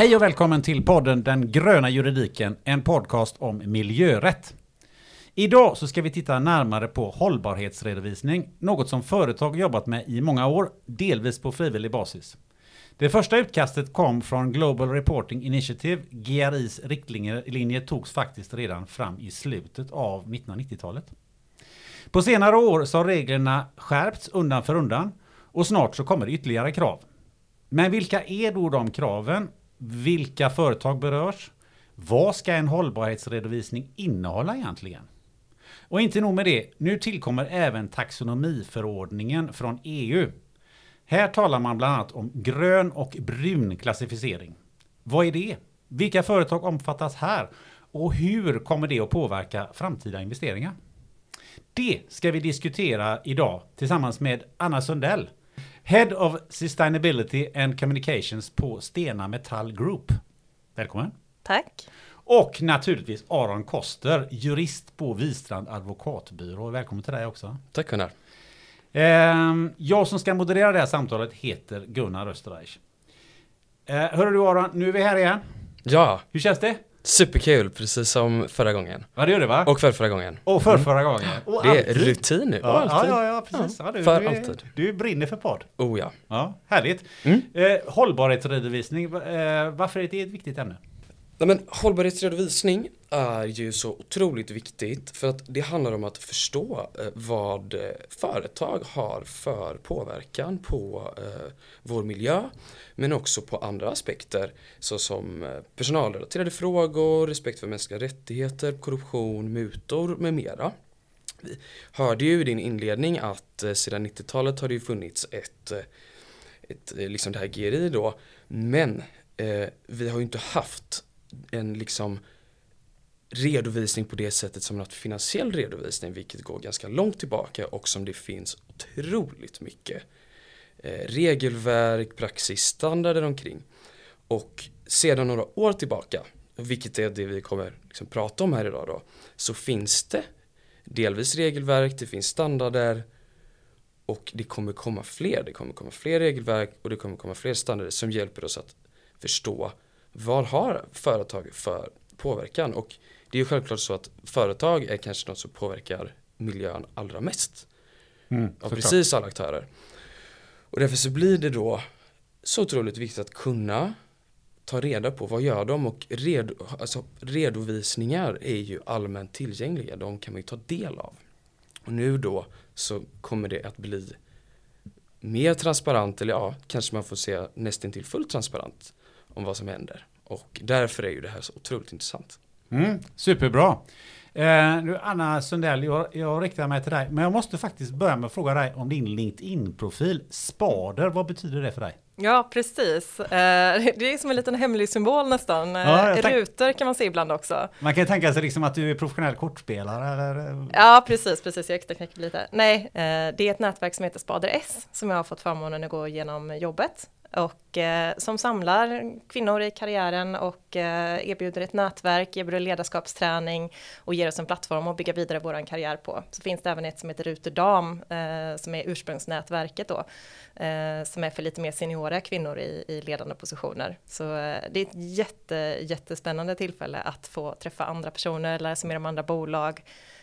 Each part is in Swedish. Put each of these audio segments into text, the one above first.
Hej och välkommen till podden Den gröna juridiken, en podcast om miljörätt. Idag så ska vi titta närmare på hållbarhetsredovisning, något som företag jobbat med i många år, delvis på frivillig basis. Det första utkastet kom från Global Reporting Initiative. GRIs riktlinjer togs faktiskt redan fram i slutet av 1990-talet. På senare år så har reglerna skärpts undan för undan och snart så kommer det ytterligare krav. Men vilka är då de kraven? Vilka företag berörs? Vad ska en hållbarhetsredovisning innehålla egentligen? Och inte nog med det, nu tillkommer även taxonomiförordningen från EU. Här talar man bland annat om grön och brun klassificering. Vad är det? Vilka företag omfattas här? Och hur kommer det att påverka framtida investeringar? Det ska vi diskutera idag tillsammans med Anna Sundell, Head of Sustainability and Communications på Stena Metall Group. Välkommen! Tack! Och naturligtvis Aron Koster, jurist på Wistrand advokatbyrå. Välkommen till dig också. Tack Gunnar. Ehm, jag som ska moderera det här samtalet heter Gunnar Österreich. Eh, hörru du Aron, nu är vi här igen. Ja. Hur känns det? Superkul, precis som förra gången. Ja det gör det va? Och för förra gången. Och för förra gången. Och det är alltid. rutin nu. Ja, ja, ja, ja, precis. Ja, du, för du, alltid. Du brinner för podd. Oh ja. Ja, härligt. Mm. Eh, hållbarhetsredovisning, eh, varför är det ett viktigt ämne? Nej, men hållbarhetsredovisning är ju så otroligt viktigt för att det handlar om att förstå eh, vad eh, företag har för påverkan på eh, vår miljö men också på andra aspekter såsom personalrelaterade frågor, respekt för mänskliga rättigheter, korruption, mutor med mera. Vi hörde ju i din inledning att sedan 90-talet har det ju funnits ett, ett liksom det här GRI då men eh, vi har ju inte haft en liksom redovisning på det sättet som en finansiell redovisning vilket går ganska långt tillbaka och som det finns otroligt mycket eh, regelverk, praxis, standarder omkring. Och sedan några år tillbaka, vilket är det vi kommer liksom prata om här idag då, så finns det delvis regelverk, det finns standarder och det kommer komma fler. Det kommer komma fler regelverk och det kommer komma fler standarder som hjälper oss att förstå vad har företag för påverkan? Och det är ju självklart så att företag är kanske något som påverkar miljön allra mest. Mm, av precis alla aktörer. Och därför så blir det då så otroligt viktigt att kunna ta reda på vad gör de och red, alltså, redovisningar är ju allmänt tillgängliga. De kan man ju ta del av. Och nu då så kommer det att bli mer transparent eller ja, kanske man får se nästan till fullt transparent om vad som händer. Och därför är ju det här så otroligt intressant. Mm, superbra. Eh, nu Anna Sundell, jag, jag riktar mig till dig. Men jag måste faktiskt börja med att fråga dig om din LinkedIn-profil. Spader, vad betyder det för dig? Ja, precis. Eh, det är som en liten hemlig symbol nästan. Ja, eh, Rutor kan man se ibland också. Man kan tänka sig liksom att du är professionell kortspelare eller? Ja, precis, precis. Jag knäcker lite. Nej, eh, det är ett nätverk som heter Spader S som jag har fått förmånen att gå igenom jobbet och eh, som samlar kvinnor i karriären och eh, erbjuder ett nätverk, erbjuder ledarskapsträning och ger oss en plattform att bygga vidare vår karriär på. Så finns det även ett som heter Ruter Dam eh, som är ursprungsnätverket då, eh, som är för lite mer seniora kvinnor i, i ledande positioner. Så eh, det är ett jätte, jättespännande tillfälle att få träffa andra personer, lära sig mer om andra bolag,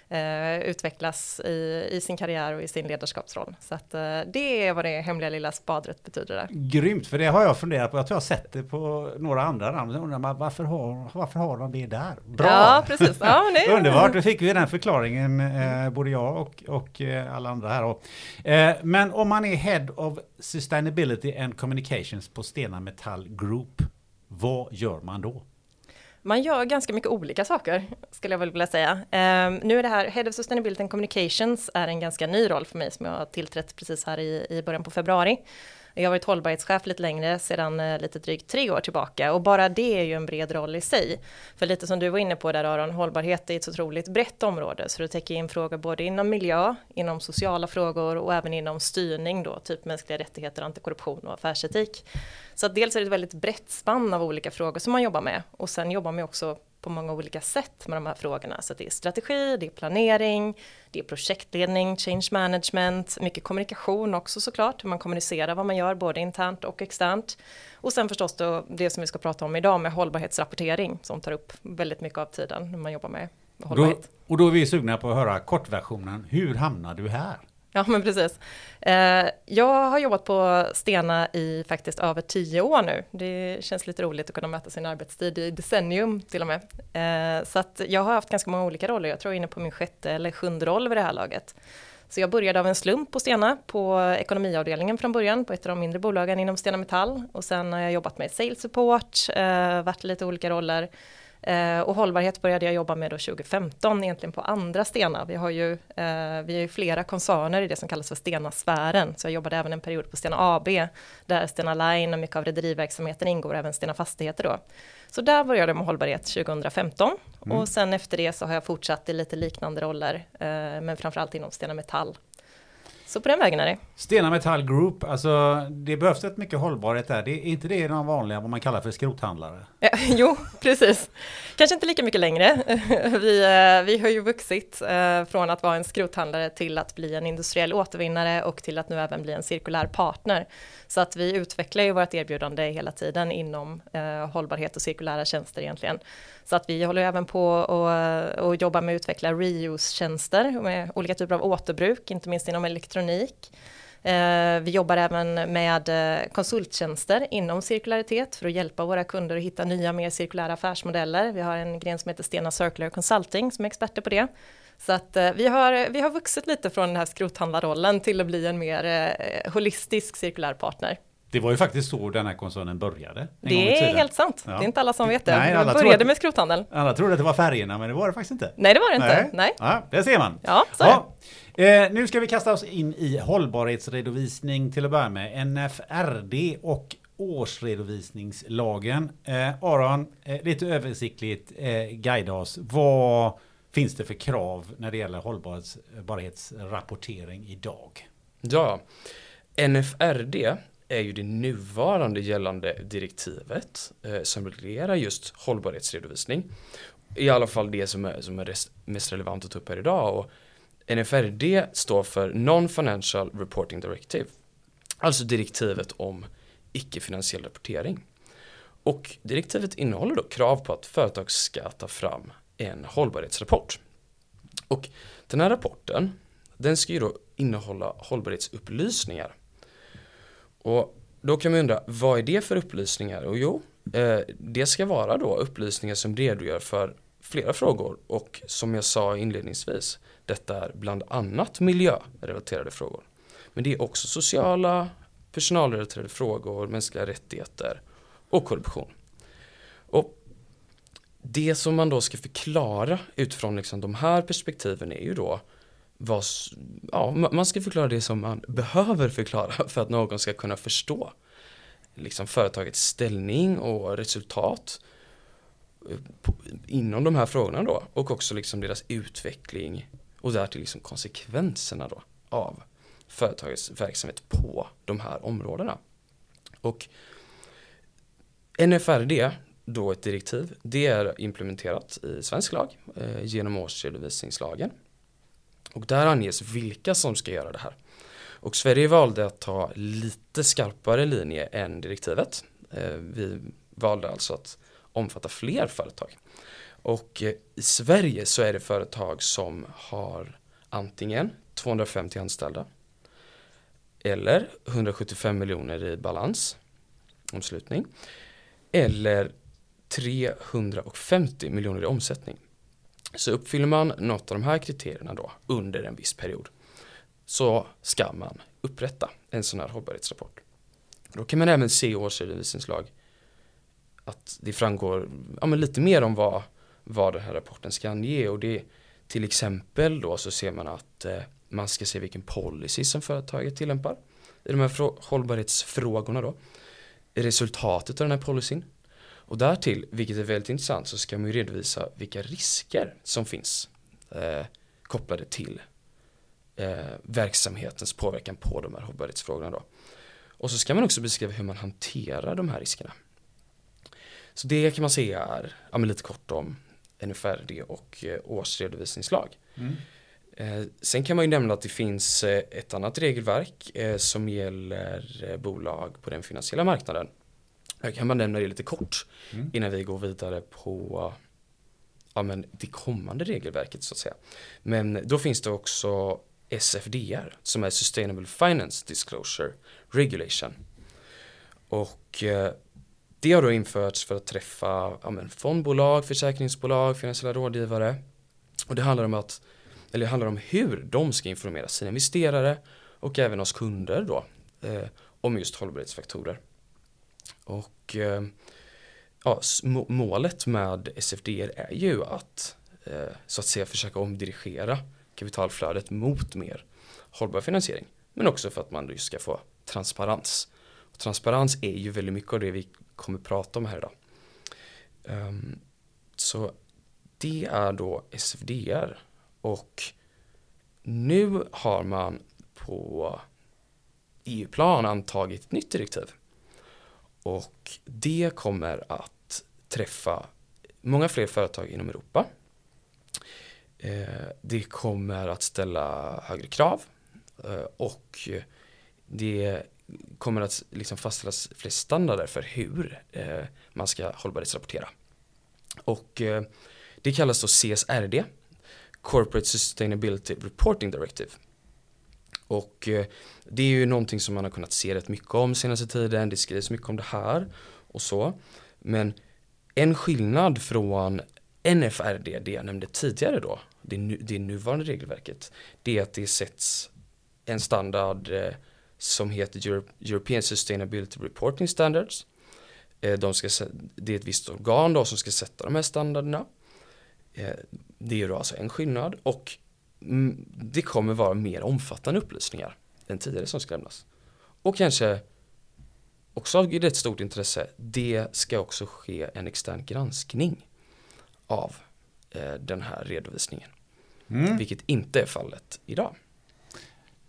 eh, utvecklas i, i sin karriär och i sin ledarskapsroll. Så att, eh, det är vad det hemliga lilla spadret betyder där. Grymt, för det har jag funderat på. Jag tror jag har sett det på några andra namn. undrar man, varför, har, varför har de det där? Bra! Ja, precis. Ja, det... Underbart, då fick vi den förklaringen, eh, både jag och, och eh, alla andra här. Eh, men om man är Head of Sustainability and Communications på Stena Metall Group, vad gör man då? Man gör ganska mycket olika saker, skulle jag väl vilja säga. Um, nu är det här, Head of Sustainability and Communications är en ganska ny roll för mig som jag har tillträtt precis här i, i början på februari. Jag har varit hållbarhetschef lite längre, sedan eh, lite drygt tre år tillbaka och bara det är ju en bred roll i sig. För lite som du var inne på där Aron, hållbarhet är ett otroligt brett område så det täcker in frågor både inom miljö, inom sociala frågor och även inom styrning då, typ mänskliga rättigheter, antikorruption och affärsetik. Så att dels är det ett väldigt brett spann av olika frågor som man jobbar med och sen jobbar man också på många olika sätt med de här frågorna. Så det är strategi, det är planering, det är projektledning, change management, mycket kommunikation också såklart, hur man kommunicerar vad man gör både internt och externt. Och sen förstås då det som vi ska prata om idag med hållbarhetsrapportering som tar upp väldigt mycket av tiden när man jobbar med hållbarhet. Då, och då är vi sugna på att höra kortversionen. Hur hamnade du här? Ja, men precis. Eh, jag har jobbat på Stena i faktiskt över tio år nu. Det känns lite roligt att kunna möta sin arbetstid i decennium till och med. Eh, så att jag har haft ganska många olika roller. Jag tror jag är inne på min sjätte eller sjunde roll vid det här laget. Så jag började av en slump på Stena på ekonomiavdelningen från början på ett av de mindre bolagen inom Stena Metall och sen har jag jobbat med sales support, eh, varit lite olika roller och hållbarhet började jag jobba med då 2015, egentligen på andra Stena. Vi har ju, eh, vi har ju flera koncerner i det som kallas för Stena-sfären. Så jag jobbade även en period på Stena AB, där Stena Line och mycket av rederiverksamheten ingår, även Stena Fastigheter då. Så där började jag med hållbarhet 2015 mm. och sen efter det så har jag fortsatt i lite liknande roller, eh, men framförallt inom Stena Metall. Så på den vägen är det. Stena Metall Group, alltså det behövs rätt mycket hållbarhet där. Det är inte det de vanliga, vad man kallar för skrothandlare? Ja, jo, precis. Kanske inte lika mycket längre. Vi, eh, vi har ju vuxit eh, från att vara en skrothandlare till att bli en industriell återvinnare och till att nu även bli en cirkulär partner. Så att vi utvecklar ju vårt erbjudande hela tiden inom eh, hållbarhet och cirkulära tjänster egentligen. Så att vi håller även på och, och jobbar med att utveckla reuse-tjänster med olika typer av återbruk, inte minst inom elektronik. Eh, vi jobbar även med eh, konsulttjänster inom cirkularitet för att hjälpa våra kunder att hitta nya mer cirkulära affärsmodeller. Vi har en gren som heter Stena Circular Consulting som är experter på det. Så att eh, vi har, vi har vuxit lite från den här skrothandlarrollen till att bli en mer holistisk cirkulär partner. Det var ju faktiskt så den här koncernen började. Det är helt sant. Ja. Det är inte alla som vet det. Nej, alla började med skrothandel. Alla trodde att det var färgerna, men det var det faktiskt inte. Nej, det var det inte. Nej. Nej. Ja, det ser man. Ja, så ja. Eh, nu ska vi kasta oss in i hållbarhetsredovisning till att börja med. NFRD och årsredovisningslagen. Eh, Aron, eh, lite översiktligt eh, guida oss. Vad finns det för krav när det gäller hållbarhetsrapportering idag? Ja, NFRD är ju det nuvarande gällande direktivet eh, som reglerar just hållbarhetsredovisning. I alla fall det som är, som är mest relevant att ta upp här idag. Och NFRD står för Non-Financial Reporting Directive. Alltså direktivet om icke-finansiell rapportering. Och direktivet innehåller då krav på att företag ska ta fram en hållbarhetsrapport. Och den här rapporten den ska ju då innehålla hållbarhetsupplysningar och då kan man undra, vad är det för upplysningar? Och jo, eh, det ska vara då upplysningar som redogör för flera frågor och som jag sa inledningsvis, detta är bland annat miljörelaterade frågor. Men det är också sociala, personalrelaterade frågor, mänskliga rättigheter och korruption. Och det som man då ska förklara utifrån liksom de här perspektiven är ju då vad, ja, man ska förklara det som man behöver förklara för att någon ska kunna förstå liksom företagets ställning och resultat eh, på, inom de här frågorna då och också liksom deras utveckling och därtill liksom konsekvenserna då av företagets verksamhet på de här områdena. Och NFRD, då ett direktiv, det är implementerat i svensk lag eh, genom årsredovisningslagen och där anges vilka som ska göra det här. Och Sverige valde att ta lite skarpare linje än direktivet. Eh, vi valde alltså att omfatta fler företag. Och eh, i Sverige så är det företag som har antingen 250 anställda eller 175 miljoner i balans, omslutning, eller 350 miljoner i omsättning. Så uppfyller man något av de här kriterierna då under en viss period så ska man upprätta en sån här hållbarhetsrapport. Då kan man även se i årsredovisningslag att det framgår ja, men lite mer om vad, vad den här rapporten ska ange och det till exempel då så ser man att eh, man ska se vilken policy som företaget tillämpar i de här hållbarhetsfrågorna då. Resultatet av den här policyn och därtill, vilket är väldigt intressant, så ska man ju redovisa vilka risker som finns eh, kopplade till eh, verksamhetens påverkan på de här hållbarhetsfrågorna då. Och så ska man också beskriva hur man hanterar de här riskerna. Så det kan man säga är, ja lite kort om NFRD och eh, årsredovisningslag. Mm. Eh, sen kan man ju nämna att det finns eh, ett annat regelverk eh, som gäller eh, bolag på den finansiella marknaden. Jag kan man nämna det lite kort Mm. innan vi går vidare på ja, men det kommande regelverket så att säga. Men då finns det också SFDR som är Sustainable Finance Disclosure Regulation. Och eh, det har då införts för att träffa ja, men fondbolag, försäkringsbolag, finansiella rådgivare. Och det handlar om att eller handlar om hur de ska informera sina investerare och även oss kunder då eh, om just hållbarhetsfaktorer. Och eh, ja, målet med SFDR är ju att eh, så att säga försöka omdirigera kapitalflödet mot mer hållbar finansiering. Men också för att man just ska få transparens. Och transparens är ju väldigt mycket av det vi kommer prata om här idag. Ehm, så det är då SFDR och nu har man på EU-plan antagit ett nytt direktiv. Och det kommer att träffa många fler företag inom Europa. Eh, det kommer att ställa högre krav eh, och det kommer att liksom fastställas fler standarder för hur eh, man ska hållbarhetsrapportera. Och det kallas då CSRD, Corporate Sustainability Reporting Directive. Och eh, det är ju någonting som man har kunnat se rätt mycket om senaste tiden, det skrivs mycket om det här och så. Men en skillnad från NFRD, det jag nämnde tidigare då, det, nu, det nuvarande regelverket, det är att det sätts en standard eh, som heter Euro- European Sustainability Reporting Standards. Eh, de ska, det är ett visst organ då som ska sätta de här standarderna. Det är ju då alltså en skillnad och det kommer vara mer omfattande upplysningar än tidigare som ska lämnas. Och kanske också av rätt stort intresse, det ska också ske en extern granskning av eh, den här redovisningen. Mm. Vilket inte är fallet idag.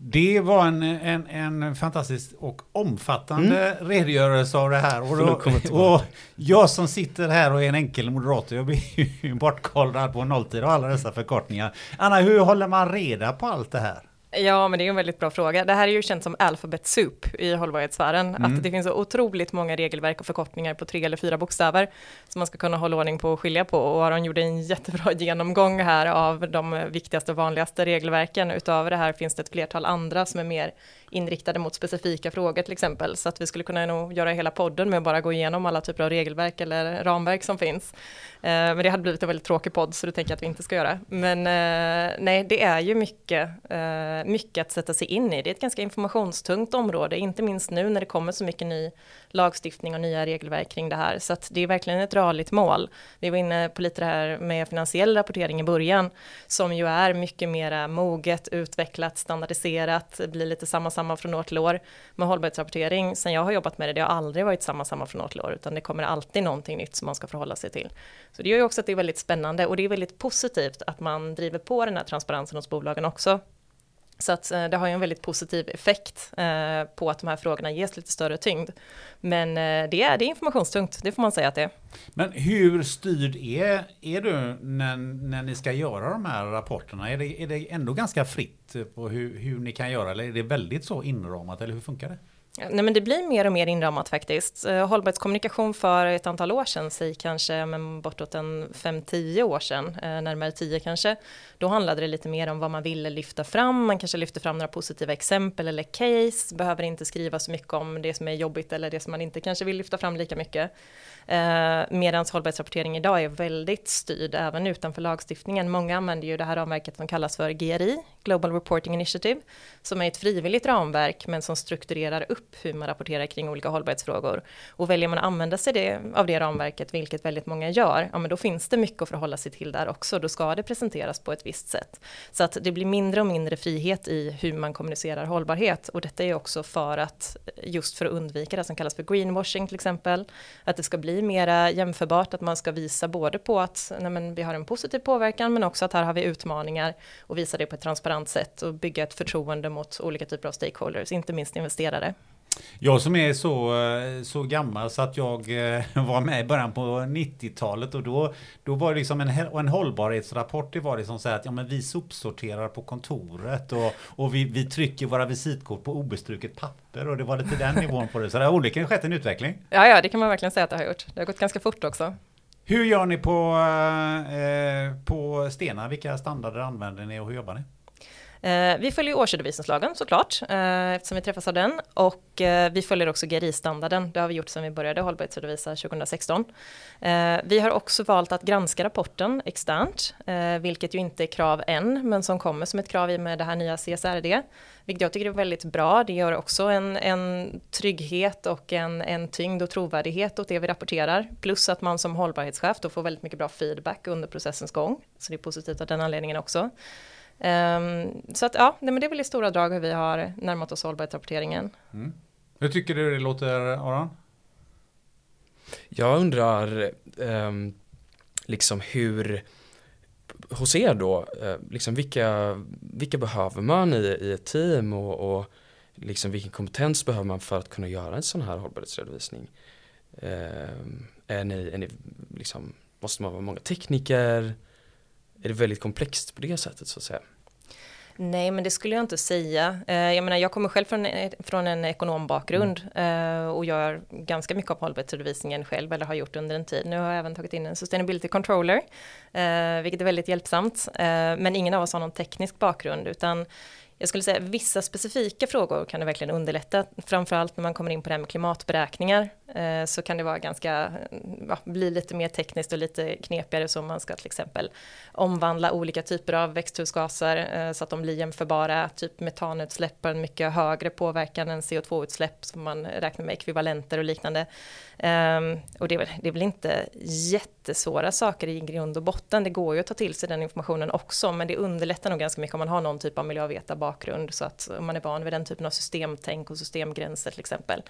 Det var en, en, en fantastisk och omfattande redogörelse av det här. Och, Mm. Då, och jag som sitter här och är en enkel moderator, jag blir ju bortkollrad på nolltid och alla dessa förkortningar. Anna, hur håller man reda på allt det här? Ja, men det är en väldigt bra fråga. Det här är ju känt som alphabet soup i hållbarhetssfären. Mm. Att det finns så otroligt många regelverk och förkortningar på tre eller fyra bokstäver som man ska kunna hålla ordning på och skilja på. Och Aron gjorde en jättebra genomgång här av de viktigaste och vanligaste regelverken. Utöver det här finns det ett flertal andra som är mer inriktade mot specifika frågor till exempel. Så att vi skulle kunna nog göra hela podden med att bara gå igenom alla typer av regelverk eller ramverk som finns. Eh, men det hade blivit en väldigt tråkig podd så det tänker jag att vi inte ska göra. Men eh, nej, det är ju mycket, eh, mycket att sätta sig in i. Det är ett ganska informationstungt område, inte minst nu när det kommer så mycket ny lagstiftning och nya regelverk kring det här. Så att det är verkligen ett rörligt mål. Vi var inne på lite det här med finansiell rapportering i början, som ju är mycket mera moget, utvecklat, standardiserat, blir lite samma samma från år till år. Med hållbarhetsrapportering, sen jag har jobbat med det, det har aldrig varit samma samma från år till år, utan det kommer alltid någonting nytt som man ska förhålla sig till. Så det gör ju också att det är väldigt spännande och det är väldigt positivt att man driver på den här transparensen hos bolagen också. Så att eh, det har ju en väldigt positiv effekt eh, på att de här frågorna ges lite större tyngd. Men eh, det, är, det är informationstungt, det får man säga att det är. Men hur styrd är, är du när, när ni ska göra de här rapporterna? Är det, är det ändå ganska fritt på hur, hur ni kan göra? Eller är det väldigt så inramat? Eller hur funkar det? Nej men det blir mer och mer inramat faktiskt. Eh, hållbarhetskommunikation för ett antal år sedan, säg kanske men bortåt en 5-10 år sedan, eh, närmare 10 kanske, då handlade det lite mer om vad man ville lyfta fram, man kanske lyfte fram några positiva exempel eller case, behöver inte skriva så mycket om det som är jobbigt eller det som man inte kanske vill lyfta fram lika mycket. Eh, Medan hållbarhetsrapportering idag är väldigt styrd även utanför lagstiftningen. Många använder ju det här ramverket som kallas för GRI, Global Reporting Initiative, som är ett frivilligt ramverk men som strukturerar upp hur man rapporterar kring olika hållbarhetsfrågor. Och väljer man att använda sig det, av det ramverket, vilket väldigt många gör, ja men då finns det mycket att förhålla sig till där också. Då ska det presenteras på ett visst sätt. Så att det blir mindre och mindre frihet i hur man kommunicerar hållbarhet. Och detta är också för att, just för att undvika det som kallas för greenwashing till exempel, att det ska bli mera jämförbart, att man ska visa både på att nej men, vi har en positiv påverkan, men också att här har vi utmaningar och visa det på ett transparent sätt och bygga ett förtroende mot olika typer av stakeholders, inte minst investerare. Jag som är så, eh, så gammal så att jag eh, var med i början på 90-talet och då, då var det liksom en, en hållbarhetsrapport. Det var liksom så här att ja, men vi sopsorterar på kontoret och, och vi, vi trycker våra visitkort på obestruket papper och det var lite den nivån på det. Så det har onekligen skett en utveckling. Ja, ja, det kan man verkligen säga att det har gjort. Det har gått ganska fort också. Hur gör ni på, eh, på Stena? Vilka standarder använder ni och hur jobbar ni? Eh, vi följer årsredovisningslagen såklart, eh, eftersom vi träffas av den. Och eh, vi följer också GRI-standarden. Det har vi gjort sedan vi började hållbarhetsredovisa 2016. Eh, vi har också valt att granska rapporten externt, eh, vilket ju inte är krav än, men som kommer som ett krav i med det här nya CSRD. Vilket jag tycker är väldigt bra. Det gör också en, en trygghet och en, en tyngd och trovärdighet åt det vi rapporterar. Plus att man som hållbarhetschef då får väldigt mycket bra feedback under processens gång. Så det är positivt av den anledningen också. Um, så att ja, nej, men det är väl i stora drag hur vi har närmat oss hållbarhetsrapporteringen. Mm. Hur tycker du det låter Aron? Jag undrar um, liksom hur hos er då, uh, liksom vilka, vilka behöver man i, i ett team och, och liksom vilken kompetens behöver man för att kunna göra en sån här hållbarhetsredovisning? Uh, är ni, är ni liksom, måste man vara många tekniker? Är det väldigt komplext på det sättet så att säga? Nej, men det skulle jag inte säga. Eh, jag menar, jag kommer själv från, från en ekonombakgrund mm. och gör ganska mycket av hållbarhetsredovisningen själv, eller har gjort under en tid. Nu har jag även tagit in en sustainability controller, eh, vilket är väldigt hjälpsamt. Men ingen av oss har någon teknisk bakgrund, utan jag skulle säga vissa specifika frågor kan det verkligen underlätta, framförallt när man kommer in på det här med klimatberäkningar, eh, Eh, så kan det vara ganska, mm, ja, bli lite mer tekniskt och lite knepigare så man ska till exempel omvandla olika typer av växthusgaser eh, så att de blir jämförbara, typ metanutsläpp har en mycket högre påverkan än CO2-utsläpp som man räknar med ekvivalenter och liknande. Ehm, och det är, väl, det är väl inte jättesvåra saker i grund och botten. Det går ju att ta till sig den informationen också, men det underlättar nog ganska mycket om man har någon typ av miljövetarbakgrund, så att om man är van vid den typen av systemtänk och systemgränser till exempel.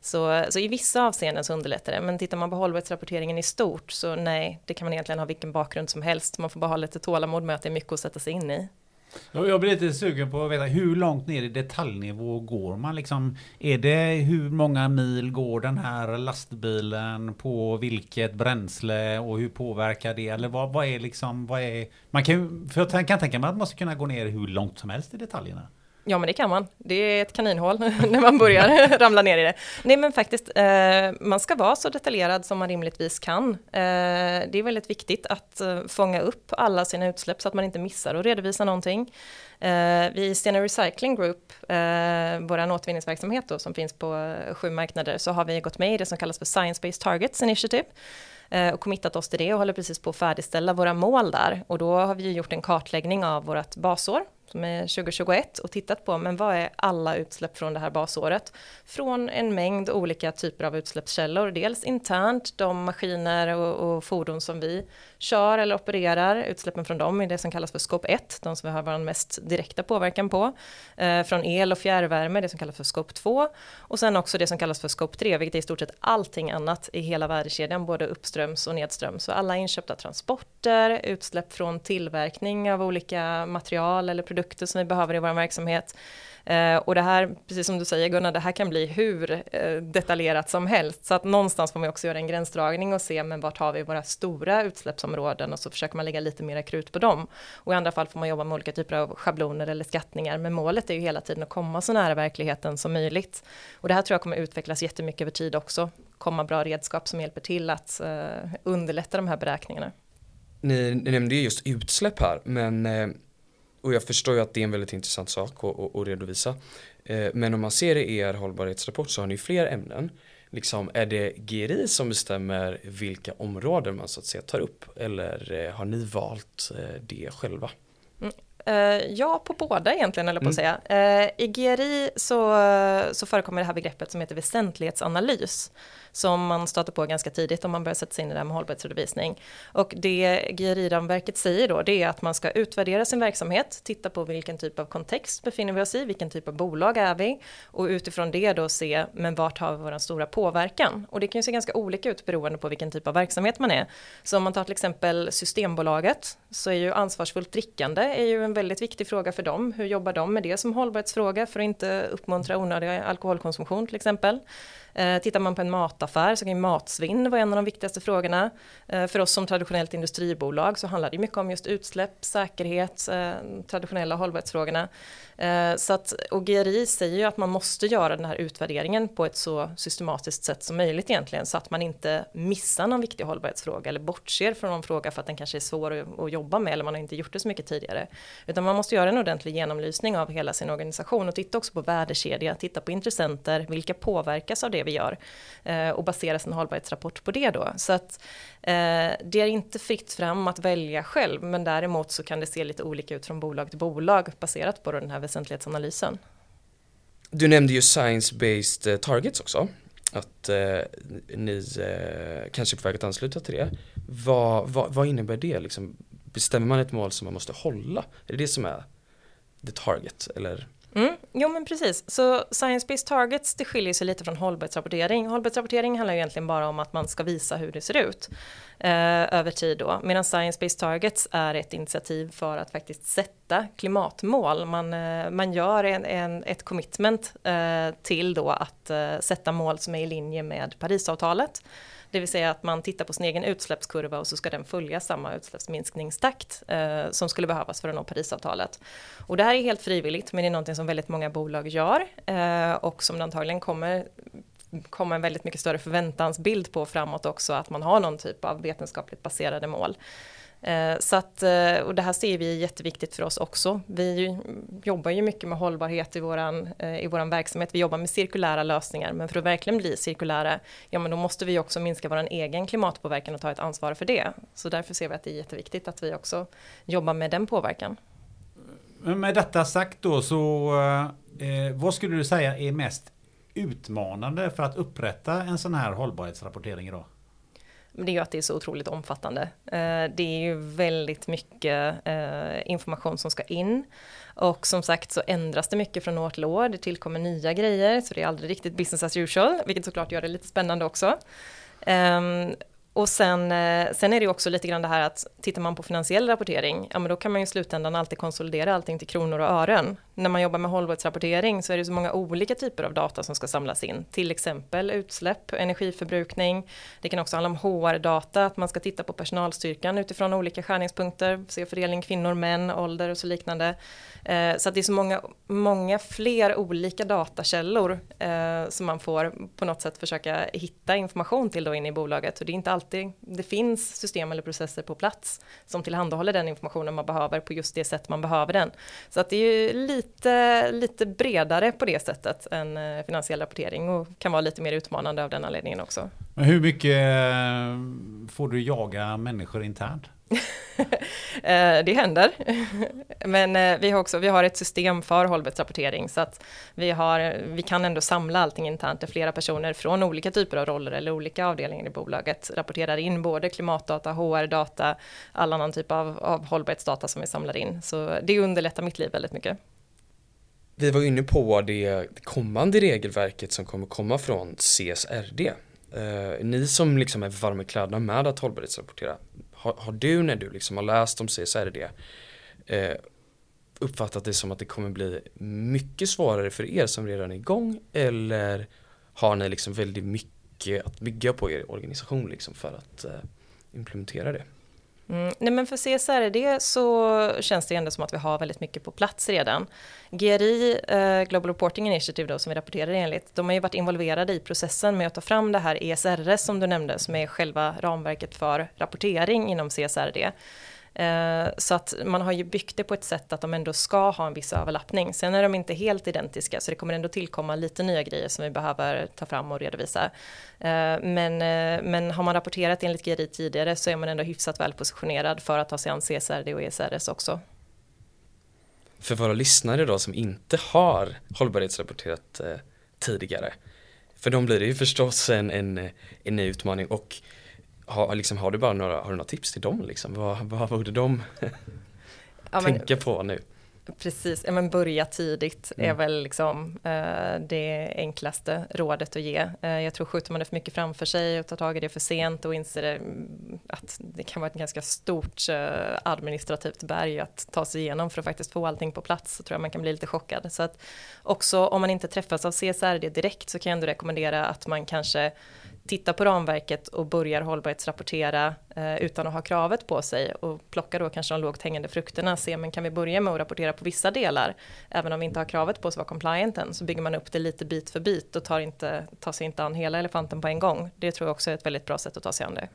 Så, så i vissa avseenden så underlättar det, men tittar man på hållbarhetsrapporteringen i stort, så nej, det kan man egentligen ha vilken bakgrund som helst. Man får bara ha lite tålamod med att det är mycket att sätta sig in i. Jag blir lite sugen på att veta hur långt ner i detaljnivå går man? Liksom, är det hur många mil går den här lastbilen på vilket bränsle och hur påverkar det? Eller vad, vad är liksom, vad är... Man kan, för jag kan tänka mig att man måste kunna gå ner hur långt som helst i detaljerna. Ja men det kan man. Det är ett kaninhål när man börjar ramla ner i det. Nej men faktiskt, eh, man ska vara så detaljerad som man rimligtvis kan. Eh, det är väldigt viktigt att eh, fånga upp alla sina utsläpp så att man inte missar att redovisa någonting. Eh, vi i Stena Recycling Group, eh, vår återvinningsverksamhet då, som finns på eh, sju marknader, så har vi gått med i det som kallas för Science Based Targets Initiative eh, och committat oss till det och håller precis på att färdigställa våra mål där. Och då har vi gjort en kartläggning av vårt basår som är 2021 och tittat på men vad är alla utsläpp från det här basåret? Från en mängd olika typer av utsläppskällor, dels internt, de maskiner och, och fordon som vi kör eller opererar, utsläppen från dem är det som kallas för skop 1, de som vi har vår mest direkta påverkan på. Eh, från el och fjärrvärme, det som kallas för skop 2. Och sen också det som kallas för skop 3, vilket är i stort sett allting annat i hela värdekedjan, både uppströms och nedströms. Så alla inköpta transporter, utsläpp från tillverkning av olika material eller produkter som vi behöver i vår verksamhet. Eh, och det här, precis som du säger Gunnar, det här kan bli hur eh, detaljerat som helst. Så att någonstans får man också göra en gränsdragning och se, men vart har vi våra stora utsläppsområden och så försöker man lägga lite mera krut på dem. Och i andra fall får man jobba med olika typer av schabloner eller skattningar, men målet är ju hela tiden att komma så nära verkligheten som möjligt. Och det här tror jag kommer utvecklas jättemycket över tid också, komma bra redskap som hjälper till att eh, underlätta de här beräkningarna. Ni, ni nämnde just utsläpp här, men eh, och jag förstår ju att det är en väldigt intressant sak att, att, redovisa. Eh, men om man ser i er hållbarhetsrapport så har ni fler ämnen. Liksom, är det GRI som bestämmer vilka områden man så att säga tar upp? Eller eh, har ni valt eh, det själva? Mm. Ja, på båda egentligen, eller på att mm. säga. I GRI så, så förekommer det här begreppet som heter väsentlighetsanalys som man stöter på ganska tidigt om man börjar sätta sig in i det här med hållbarhetsredovisning. Och det GRI-ramverket säger då det är att man ska utvärdera sin verksamhet, titta på vilken typ av kontext befinner vi oss i, vilken typ av bolag är vi och utifrån det då se men vart har vi vår stora påverkan? Och det kan ju se ganska olika ut beroende på vilken typ av verksamhet man är. Så om man tar till exempel Systembolaget så är ju ansvarsfullt drickande är ju en väldigt viktig fråga för dem. Hur jobbar de med det som hållbarhetsfråga för att inte uppmuntra onödig alkoholkonsumtion till exempel? Eh, tittar man på en mataffär så kan ju matsvinn vara en av de viktigaste frågorna. Eh, för oss som traditionellt industribolag så handlar det mycket om just utsläpp, säkerhet, eh, traditionella hållbarhetsfrågorna. Eh, så att, och GRI säger ju att man måste göra den här utvärderingen på ett så systematiskt sätt som möjligt egentligen så att man inte missar någon viktig hållbarhetsfråga eller bortser från någon fråga för att den kanske är svår att, jobba med eller man har inte gjort det så mycket tidigare. Utan man måste göra en ordentlig genomlysning av hela sin organisation och titta också på värdekedja, titta på intressenter, vilka påverkas av det vi gör eh, och basera sin hållbarhetsrapport på det då. Så att eh, det är inte fritt fram att välja själv men däremot så kan det se lite olika ut från bolag till bolag baserat på den här väsentlighetsanalysen. Du nämnde ju science-based eh, targets också. Att eh, ni eh, kanske är på väg att ansluta till det. Vad, vad, vad innebär det? Liksom, bestämmer man ett mål som man måste hålla? Är det det som är the target? Eller? Mm, jo men precis, så science-based targets det skiljer sig lite från hållbarhetsrapportering. Hållbarhetsrapportering handlar ju egentligen bara om att man ska visa hur det ser ut eh, över tid då. Medan science-based targets är ett initiativ för att faktiskt sätta klimatmål. Man, eh, man gör en, en, ett commitment eh, till då att eh, sätta mål som är i linje med Parisavtalet. Det vill säga att man tittar på sin egen utsläppskurva och så ska den följa samma utsläppsminskningstakt eh, som skulle behövas för att nå Parisavtalet. Och det här är helt frivilligt men det är någonting som väldigt många bolag gör eh, och som antagligen kommer komma en väldigt mycket större förväntansbild på framåt också att man har någon typ av vetenskapligt baserade mål. Eh, så att, eh, och det här ser vi är jätteviktigt för oss också. Vi jobbar ju mycket med hållbarhet i vår eh, i våran verksamhet. Vi jobbar med cirkulära lösningar, men för att verkligen bli cirkulära, ja men då måste vi också minska vår egen klimatpåverkan och ta ett ansvar för det. Så därför ser vi att det är jätteviktigt att vi också jobbar med den påverkan. Med detta sagt då så, eh, vad skulle du säga är mest utmanande för att upprätta en sån här hållbarhetsrapportering idag? Det är ju att det är så otroligt omfattande. Eh, det är ju väldigt mycket eh, information som ska in. Och som sagt så ändras det mycket från år till år. Det tillkommer nya grejer, så det är aldrig riktigt business as usual, vilket såklart gör det lite spännande också. Ehm, och sen, eh, sen är det också lite grann det här att tittar man på finansiell rapportering, ja men då kan man ju i slutändan alltid konsolidera allting till kronor och ören. När man jobbar med hållbarhetsrapportering så är det så många olika typer av data som ska samlas in. Till exempel utsläpp, energiförbrukning. Det kan också handla om HR-data, att man ska titta på personalstyrkan utifrån olika skärningspunkter, se fördelning kvinnor, män, ålder och så liknande. Eh, så att det är så många, många fler olika datakällor eh, som man får på något sätt försöka hitta information till då inne i bolaget. Och det är inte alltid det finns system eller processer på plats som tillhandahåller den informationen man behöver på just det sätt man behöver den. Så att det är ju lite, lite bredare på det sättet än eh, finansiell rapportering och kan vara lite mer utmanande av den anledningen också. Men hur mycket får du jaga människor internt? Eh, det händer. Men eh, vi har också vi har ett system för hållbarhetsrapportering så att vi, har, vi kan ändå samla allting internt där flera personer från olika typer av roller eller olika avdelningar i bolaget rapporterar in både klimatdata, HR-data, all annan typ av, av hållbarhetsdata som vi samlar in. Så det underlättar mitt liv väldigt mycket. Vi var inne på det kommande regelverket som kommer komma från CSRD. Uh, eh, ni som liksom är varma i kläderna med att hållbarhetsrapportera, har, har, du när du liksom har läst om CSRD uh, eh, uppfattat det som att det kommer bli mycket svårare för er som redan är igång eller har ni liksom väldigt mycket att bygga på er organisation liksom för att uh, implementera det? Mm, nej men för CSRD så känns det ändå som att vi har väldigt mycket på plats redan. GRI, eh, Global Reporting Initiative då, som vi rapporterar enligt, de har ju varit involverade i processen med att ta fram det här ESRS som du nämnde, som är själva ramverket för rapportering inom CSRD. Eh, så att man har ju byggt det på ett sätt att de ändå ska ha en viss överlappning. Sen är de inte helt identiska så det kommer ändå tillkomma lite nya grejer som vi behöver ta fram och redovisa. Eh, men, eh, men har man rapporterat enligt GRI tidigare så är man ändå hyfsat väl positionerad för att ta sig an CSRD och ESRS också. För våra lyssnare då som inte har hållbarhetsrapporterat eh, tidigare för dem blir det ju förstås en, en, en ny utmaning och har, liksom, har du bara några, har du några tips till dem liksom? Vad, vad borde de ja, tänka på nu? Precis, ja, men börja tidigt mm. är väl liksom eh, det enklaste rådet att ge. Eh, jag tror skjuter man det för mycket framför sig och tar tag i det för sent och inser det, mm, att det kan vara ett ganska stort eh, administrativt berg att ta sig igenom för att faktiskt få allting på plats så tror jag man kan bli lite chockad. Så att också om man inte träffas av CSRD direkt så kan jag ändå rekommendera att man kanske tittar på ramverket och börjar hållbarhetsrapportera eh, utan att ha kravet på sig och plocka då kanske de lågt hängande frukterna, se men kan vi börja med att rapportera på vissa delar, även om vi inte har kravet på oss att vara compliant än, så bygger man upp det lite bit för bit och tar, inte, tar sig inte an hela elefanten på en gång. Det tror jag också är ett väldigt bra sätt att ta sig an det.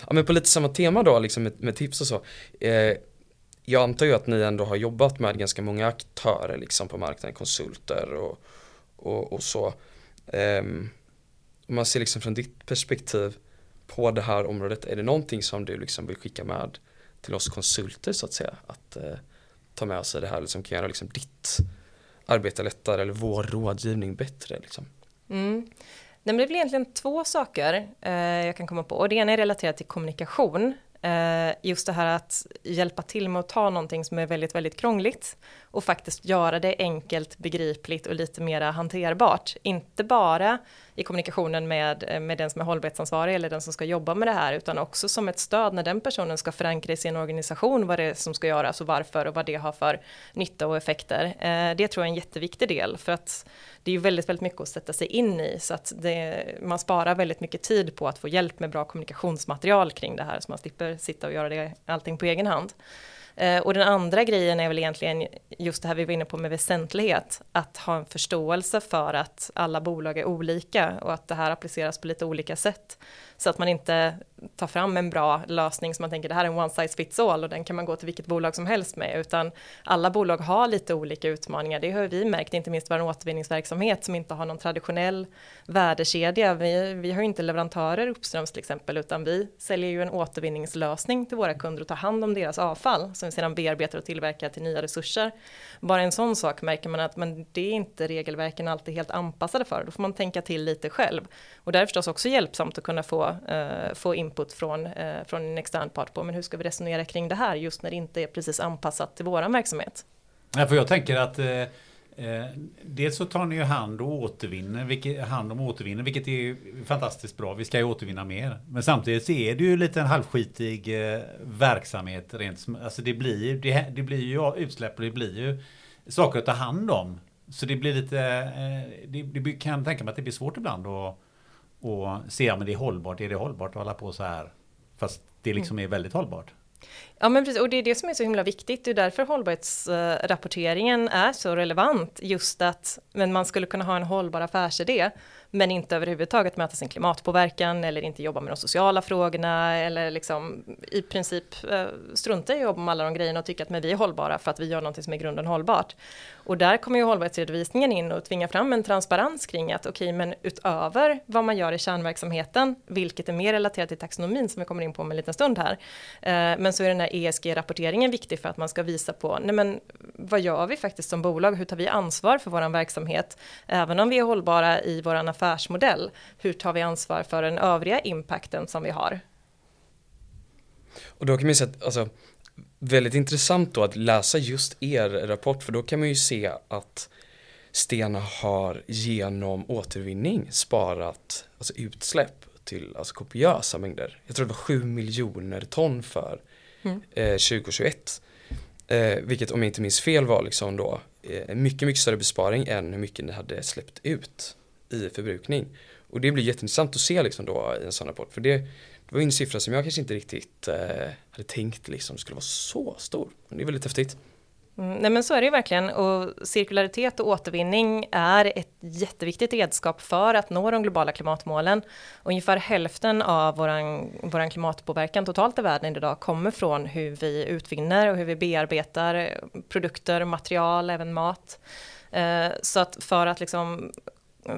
Ja men på lite samma tema då, liksom med, med tips och så. Eh, jag antar ju att ni ändå har jobbat med ganska många aktörer liksom på marknaden, konsulter och, och, och så. Um, om man ser liksom från ditt perspektiv på det här området, är det någonting som du liksom vill skicka med till oss konsulter så att säga? Att eh, ta med sig det här liksom kan göra liksom ditt arbete lättare eller vår rådgivning bättre liksom? Mm. det är väl egentligen två saker eh, jag kan komma på. Och det ena är relaterat till kommunikation. Eh, just det här att hjälpa till med att ta någonting som är väldigt, väldigt krångligt och faktiskt göra det enkelt, begripligt och lite mera hanterbart. Inte bara i kommunikationen med, med den som är hållbarhetsansvarig eller den som ska jobba med det här, utan också som ett stöd när den personen ska förankra i sin organisation vad det är som ska göras och varför och vad det har för nytta och effekter. Eh, det tror jag är en jätteviktig del för att det är ju väldigt, väldigt mycket att sätta sig in i så att det, man sparar väldigt mycket tid på att få hjälp med bra kommunikationsmaterial kring det här så man slipper sitta och göra det allting på egen hand. Eh, och den andra grejen är väl egentligen just det här vi var inne på med väsentlighet, att ha en förståelse för att alla bolag är olika och att det här appliceras på lite olika sätt. Så att man inte tar fram en bra lösning som man tänker det här är en one size fits all och den kan man gå till vilket bolag som helst med utan alla bolag har lite olika utmaningar. Det har vi märkt, inte minst vår återvinningsverksamhet som inte har någon traditionell värdekedja. Vi, vi har ju inte leverantörer uppströms till exempel utan vi säljer ju en återvinningslösning till våra kunder och tar hand om deras avfall som vi sedan bearbetar och tillverkar till nya resurser. Bara en sån sak märker man att men det är inte regelverken alltid helt anpassade för. Då får man tänka till lite själv. Och där är förstås också hjälpsamt att kunna få, eh, få input från, eh, från en extern part på men hur ska vi resonera kring det här just när det inte är precis anpassat till våran verksamhet. Ja, för jag tänker att eh, eh dels så tar ni ju hand och återvinner, vilket, hand om återvinner, vilket är fantastiskt bra. Vi ska ju återvinna mer. Men samtidigt så är det ju lite en halvskitig eh, verksamhet. Rent, alltså det blir, det, det blir ju utsläpp och det blir ju saker att ta hand om. Så det blir lite, eh, det, det kan tänka mig att det blir svårt ibland att och se om det är hållbart. Är det hållbart att hålla på så här? Fast det liksom är väldigt hållbart. Ja men precis, och det är det som är så himla viktigt. Det är därför hållbarhetsrapporteringen är så relevant. Just att men man skulle kunna ha en hållbar affärsidé men inte överhuvudtaget möta sin klimatpåverkan eller inte jobba med de sociala frågorna eller liksom i princip eh, strunta i att jobba med alla de grejerna och tycka att men vi är hållbara för att vi gör någonting som är grunden hållbart. Och där kommer ju hållbarhetsredovisningen in och tvinga fram en transparens kring att okej, okay, men utöver vad man gör i kärnverksamheten, vilket är mer relaterat till taxonomin som vi kommer in på om en liten stund här, eh, men så är den här ESG-rapporteringen viktig för att man ska visa på, nej men vad gör vi faktiskt som bolag, hur tar vi ansvar för våran verksamhet, även om vi är hållbara i våran affärsmodell, hur tar vi ansvar för den övriga impacten som vi har? Och då kan man ju säga att, alltså, väldigt intressant då att läsa just er rapport för då kan man ju se att Stena har genom återvinning sparat alltså utsläpp till alltså kopiösa mängder. Jag tror det var 7 miljoner ton för mm. eh, 2021. Eh, vilket om jag inte minns fel var liksom då eh, mycket, mycket större besparing än hur mycket ni hade släppt ut i förbrukning. Och det blir jätteintressant att se liksom då i en sån rapport. För det, det var en siffra som jag kanske inte riktigt eh, hade tänkt liksom skulle vara så stor. Men det är väldigt häftigt. Mm, nej men så är det ju verkligen och cirkularitet och återvinning är ett jätteviktigt redskap för att nå de globala klimatmålen. Ungefär hälften av våran, våran klimatpåverkan totalt i världen idag kommer från hur vi utvinner och hur vi bearbetar produkter, material, även mat. Eh, så att för att liksom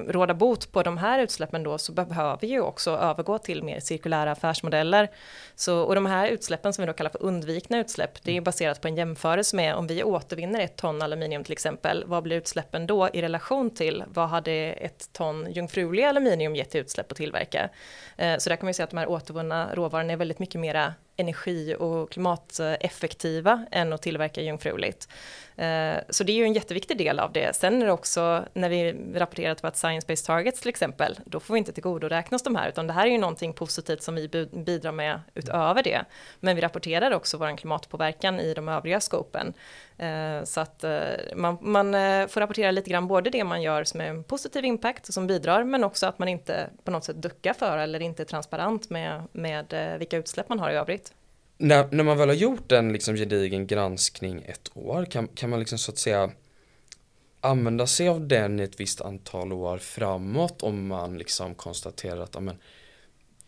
råda bot på de här utsläppen då så behöver vi ju också övergå till mer cirkulära affärsmodeller. Så, och de här utsläppen som vi då kallar för undvikna utsläpp, det är baserat på en jämförelse med om vi återvinner ett ton aluminium till exempel, vad blir utsläppen då i relation till vad hade ett ton jungfrulig aluminium gett i utsläpp att tillverka? Eh, så där kan man ju se att de här återvunna råvarorna är väldigt mycket mera energi och klimateffektiva än att tillverka jungfruligt. Eh, så det är ju en jätteviktig del av det. Sen är det också när vi rapporterar till att science-based targets till exempel, då får vi inte tillgodoräknas de här, utan det här är ju någonting positivt som vi bidrar med utöver det. Men vi rapporterar också vår klimatpåverkan i de övriga skopen. Eh, så att eh, man, man eh, får rapportera lite grann både det man gör som är en positiv impact och som bidrar, men också att man inte på något sätt duckar för eller inte är transparent med, med vilka utsläpp man har i övrigt. När, när man väl har gjort en liksom gedigen granskning ett år kan, kan man liksom så att säga använda sig av den i ett visst antal år framåt om man liksom konstaterar att amen,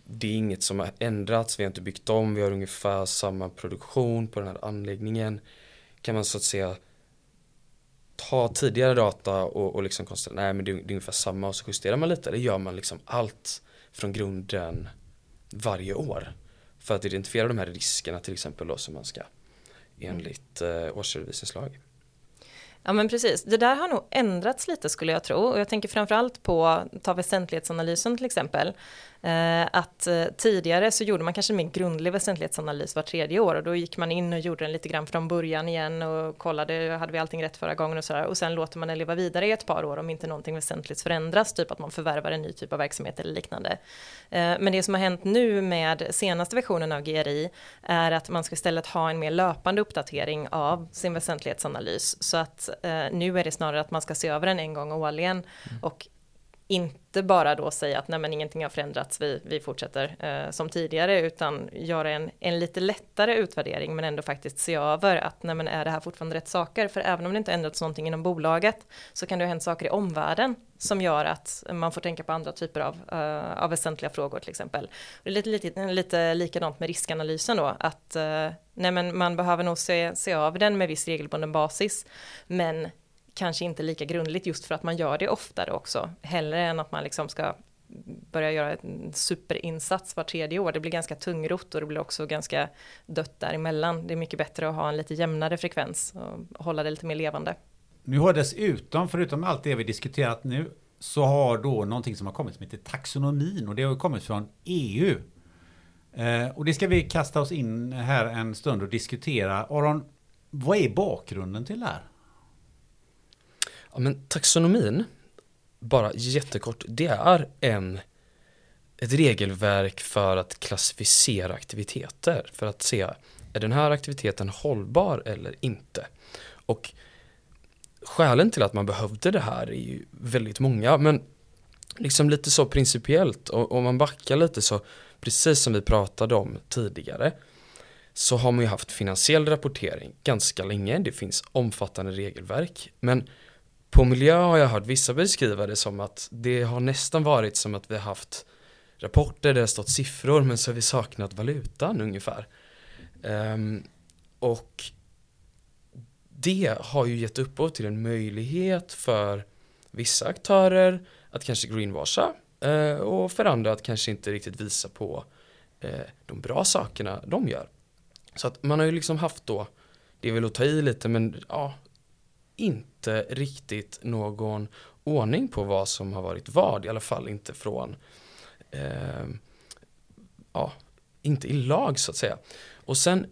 det är inget som har ändrats, vi har inte byggt om, vi har ungefär samma produktion på den här anläggningen kan man så att säga ta tidigare data och, och liksom konstatera nej men det är, det är ungefär samma och så justerar man lite, eller gör man liksom allt från grunden varje år för att identifiera de här riskerna till exempel då som man ska enligt eh, årsredovisningslag. Ja men precis, det där har nog ändrats lite skulle jag tro och jag tänker framförallt på, ta väsentlighetsanalysen till exempel. Eh, att eh, tidigare så gjorde man kanske en mer grundlig väsentlighetsanalys var tredje år och då gick man in och gjorde den lite grann från början igen och kollade, hade vi allting rätt förra gången och sådär och sen låter man den leva vidare i ett par år om inte någonting väsentligt förändras, typ att man förvärvar en ny typ av verksamhet eller liknande. Eh, men det som har hänt nu med senaste versionen av GRI är att man ska istället ha en mer löpande uppdatering av sin väsentlighetsanalys så att nu är det snarare att man ska se över den en gång årligen mm. och inte bara då säga att nej men ingenting har förändrats, vi, vi fortsätter eh, som tidigare, utan göra en, en lite lättare utvärdering, men ändå faktiskt se över att nej men är det här fortfarande rätt saker? För även om det inte ändrats någonting inom bolaget, så kan det ha hänt saker i omvärlden som gör att man får tänka på andra typer av, uh, av väsentliga frågor till exempel. Det är lite, lite, lite likadant med riskanalysen då, att uh, nej men man behöver nog se, se över den med viss regelbunden basis, men kanske inte lika grundligt just för att man gör det oftare också. Hellre än att man liksom ska börja göra en superinsats var tredje år. Det blir ganska tungrot och det blir också ganska dött däremellan. Det är mycket bättre att ha en lite jämnare frekvens och hålla det lite mer levande. Nu har dessutom, förutom allt det vi diskuterat nu, så har då någonting som har kommit som heter taxonomin och det har kommit från EU. Eh, och det ska vi kasta oss in här en stund och diskutera. Aron, vad är bakgrunden till det här? Ja, men taxonomin, bara jättekort, det är en ett regelverk för att klassificera aktiviteter för att se är den här aktiviteten hållbar eller inte. Och skälen till att man behövde det här är ju väldigt många men liksom lite så principiellt och om man backar lite så precis som vi pratade om tidigare så har man ju haft finansiell rapportering ganska länge. Det finns omfattande regelverk men på miljö har jag hört vissa beskriva det som att det har nästan varit som att vi har haft rapporter där det har stått siffror men så har vi saknat valutan ungefär. Um, och det har ju gett upphov till en möjlighet för vissa aktörer att kanske greenwasha eh, och för andra att kanske inte riktigt visa på eh, de bra sakerna de gör. Så att man har ju liksom haft då, det är väl att ta i lite men ja, inte riktigt någon ordning på vad som har varit vad, i alla fall inte från eh, ja, inte i lag så att säga. Och sen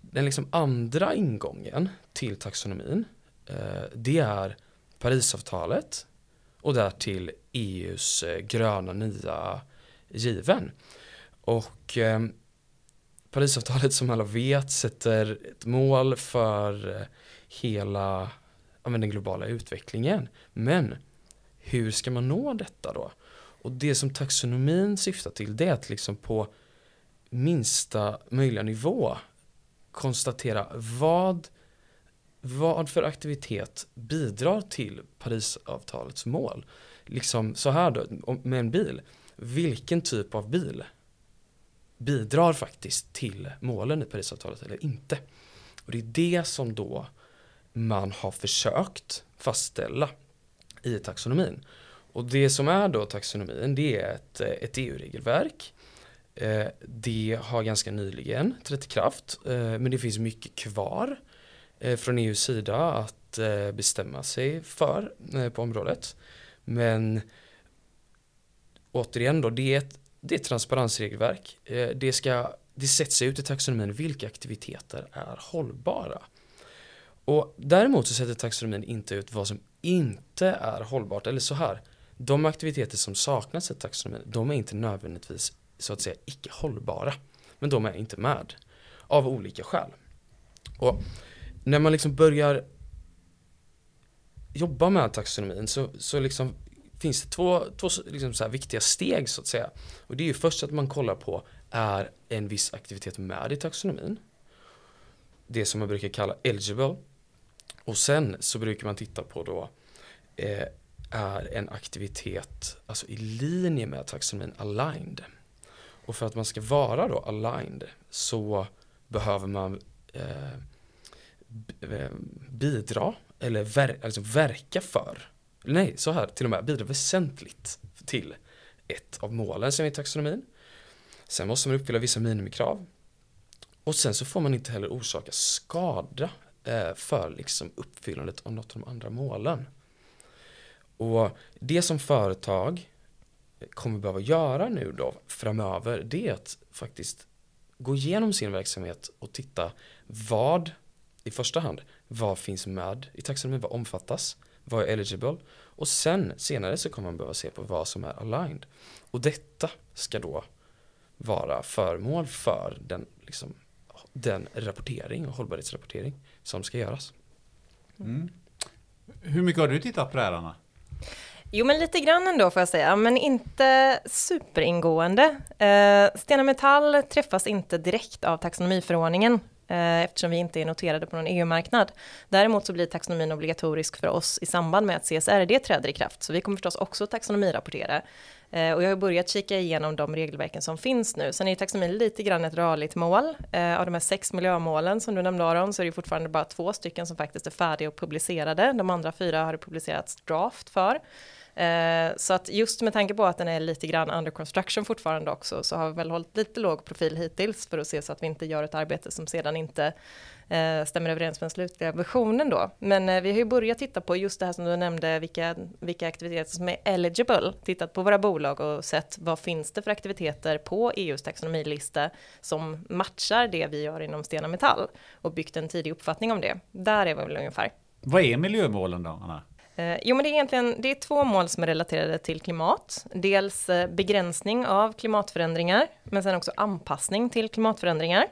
den liksom andra ingången till taxonomin eh, det är Parisavtalet och därtill EUs eh, gröna nya given. Och eh, Parisavtalet som alla vet sätter ett mål för eh, hela ja, den globala utvecklingen. Men hur ska man nå detta då? Och det som taxonomin syftar till det är att liksom på minsta möjliga nivå konstatera vad, vad för aktivitet bidrar till Parisavtalets mål. Liksom så här då, med en bil. Vilken typ av bil bidrar faktiskt till målen i Parisavtalet eller inte? Och det är det som då man har försökt fastställa i taxonomin. Och det som är då taxonomin det är ett, eh, ett EU-regelverk. Eh, det har ganska nyligen trätt i kraft eh, men det finns mycket kvar eh, från EUs sida att eh, bestämma sig för eh, på området. Men återigen då, det är ett, det är ett transparensregelverk. Det, ska, det sätts ut i taxonomin vilka aktiviteter är hållbara. Och däremot så sätter taxonomin inte ut vad som inte är hållbart. Eller så här, de aktiviteter som saknas i taxonomin, de är inte nödvändigtvis så att säga icke hållbara. Men de är inte med. Av olika skäl. Och när man liksom börjar jobba med taxonomin så, så liksom finns det två, två liksom så viktiga steg så att säga. Och det är ju först att man kollar på är en viss aktivitet med i taxonomin? Det som man brukar kalla eligible. Och sen så brukar man titta på då eh, är en aktivitet alltså i linje med taxonomin aligned. Och för att man ska vara då aligned så behöver man eh, eh, bidra eller ver alltså verka för nej, så här, till och med bidra väsentligt till ett av målen som är i taxonomin. Sen måste man uppfylla vissa minimikrav. Och sen så får man inte heller orsaka skada Eh, för liksom uppfyllandet av något av de andra målen. Och det som företag kommer behöva göra nu då framöver det är att faktiskt gå igenom sin verksamhet och titta vad i första hand vad finns med i taxonomin, vad omfattas, vad är eligible och sen senare så kommer man behöva se på vad som är aligned. Och detta ska då vara föremål för den, liksom, den rapportering och hållbarhetsrapportering som ska göras. Mm. Hur mycket har du tittat på det här Anna? Jo, men lite grann ändå får jag säga, men inte superingående. Eh, Stena Metall träffas inte direkt av taxonomiförordningen Eh, eftersom vi inte är noterade på någon EU-marknad. Däremot så blir taxonomin obligatorisk för oss i samband med att CSRD träder i kraft, så vi kommer förstås också taxonomirapportera. Eh, och jag har börjat kika igenom de regelverken som finns nu. Sen är taxonomin lite grann ett rörligt mål. Eh, av de här sex miljömålen som du nämnde Aron så är det fortfarande bara två stycken som faktiskt är färdiga och publicerade. De andra fyra har det publicerats draft för. Eh, så att just med tanke på att den är lite grann under construction fortfarande också så har vi väl hållit lite låg profil hittills för att se så att vi inte gör ett arbete som sedan inte stämmer överens med den slutliga versionen då. Men eh, vi har ju börjat titta på just det här som du nämnde, vilka, vilka aktiviteter som är eligible, tittat på våra bolag och sett vad finns det för aktiviteter på EUs taxonomilista som matchar det vi gör inom Stena Metall och byggt en tidig uppfattning om det. Där är vi väl ungefär. Vad är miljömålen då, Anna? Eh, jo, men det är egentligen det är två mål som är relaterade till klimat. Dels eh, begränsning av klimatförändringar, men sen också anpassning till klimatförändringar.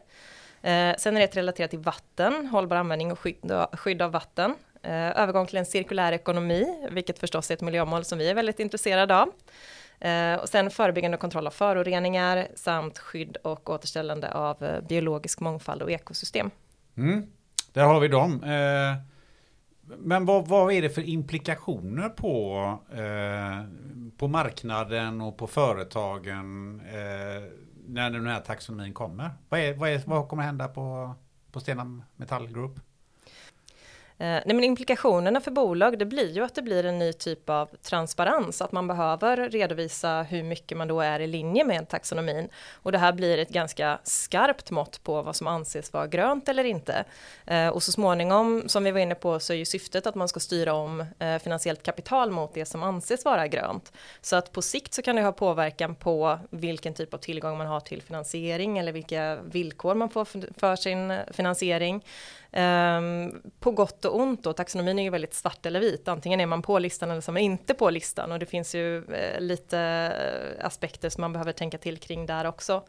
Eh, sen är det relaterat till vatten, hållbar användning och skydd, skydd av vatten. Eh, övergång till en cirkulär ekonomi, vilket förstås är ett miljömål som vi är väldigt intresserade av. Eh, och sen förebyggande och kontroll av föroreningar samt skydd och återställande av eh, biologisk mångfald och ekosystem. Mm. Där har vi dem. Eh men vad, vad är det för implikationer på, eh, på marknaden och på företagen eh, när den här taxonomin kommer? Vad, är, vad, är, vad kommer hända på, på Stena Metall Group? Eh, nej men implikationerna för bolag, det blir ju att det blir en ny typ av transparens, att man behöver redovisa hur mycket man då är i linje med taxonomin. Och det här blir ett ganska skarpt mått på vad som anses vara grönt eller inte. Eh, och så småningom, som vi var inne på, så är ju syftet att man ska styra om eh, finansiellt kapital mot det som anses vara grönt. Så att på sikt så kan det ha påverkan på vilken typ av tillgång man har till finansiering eller vilka villkor man får för sin eh, finansiering. Um, på gott och ont och taxonomin är ju väldigt svart eller vit. Antingen är man på listan eller så är man inte på listan och det finns ju eh, lite eh, aspekter som man behöver tänka till kring där också.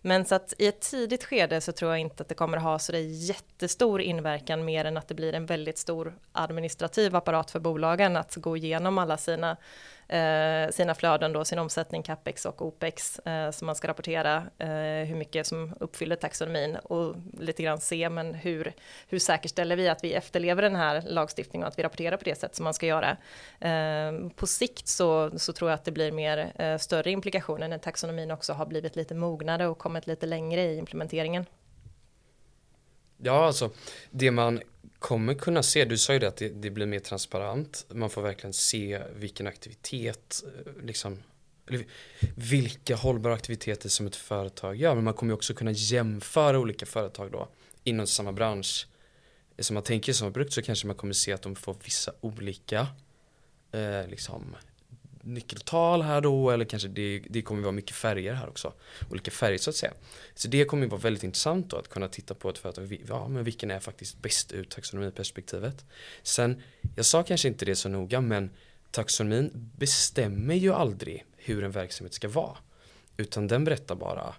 Men så att i ett tidigt skede så tror jag inte att det kommer ha så det jättestor inverkan mer än att det blir en väldigt stor administrativ apparat för bolagen att gå igenom alla sina Eh, sina flöden då, sin omsättning, capex och opex, eh, som man ska rapportera eh, hur mycket som uppfyller taxonomin och lite grann se, men hur, hur säkerställer vi att vi efterlever den här lagstiftningen och att vi rapporterar på det sätt som man ska göra. Eh, på sikt så, så tror jag att det blir mer eh, större implikationer när taxonomin också har blivit lite mognare och kommit lite längre i implementeringen. Ja, alltså det man kommer kunna se, du sa ju det att det, det blir mer transparent, man får verkligen se vilken aktivitet, eh, liksom, eller vilka hållbara aktiviteter som ett företag gör, men man kommer ju också kunna jämföra olika företag då inom samma bransch. Som man tänker som produkt så kanske man kommer se att de får vissa olika eh, liksom nyckeltal här då eller kanske det, det kommer vara mycket färger här också. Olika färger så att säga. Så det kommer vara väldigt intressant då att kunna titta på ett företag, ja men vilken är faktiskt bäst ur taxonomiperspektivet. Sen, jag sa kanske inte det så noga men taxonomin bestämmer ju aldrig hur en verksamhet ska vara. Utan den berättar bara,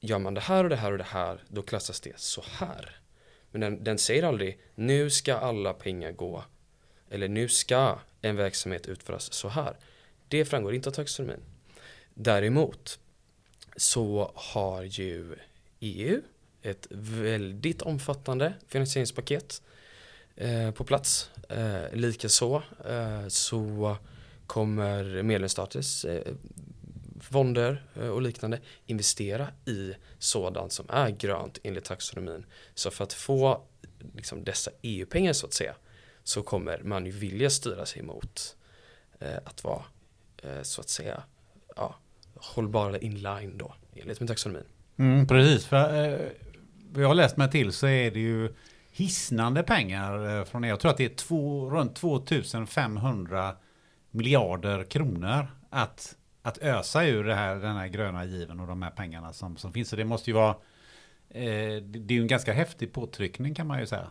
gör man det här och det här och det här, då klassas det så här. Men den, den säger aldrig, nu ska alla pengar gå, eller nu ska en verksamhet utföras så här. Det framgår inte av taxonomin. Däremot så har ju EU ett väldigt omfattande finansieringspaket eh, på plats. Eh, Likaså eh, så kommer medlemsstaters eh, fonder eh, och liknande investera i sådant som är grönt enligt taxonomin. Så för att få liksom, dessa EU-pengar så att säga så kommer man ju vilja styra sig mot eh, att vara Eh, så att säga ja, hållbara inline då enligt med taxonomin. Mm, precis, för eh, vad jag har läst mig till så är det ju hisnande pengar eh, från er. Jag tror att det är två, runt 2500 miljarder kronor att, att ösa ur det här, den här gröna given och de här pengarna som, som finns. Så det måste ju vara eh, det är ju en ganska häftig påtryckning kan man ju säga.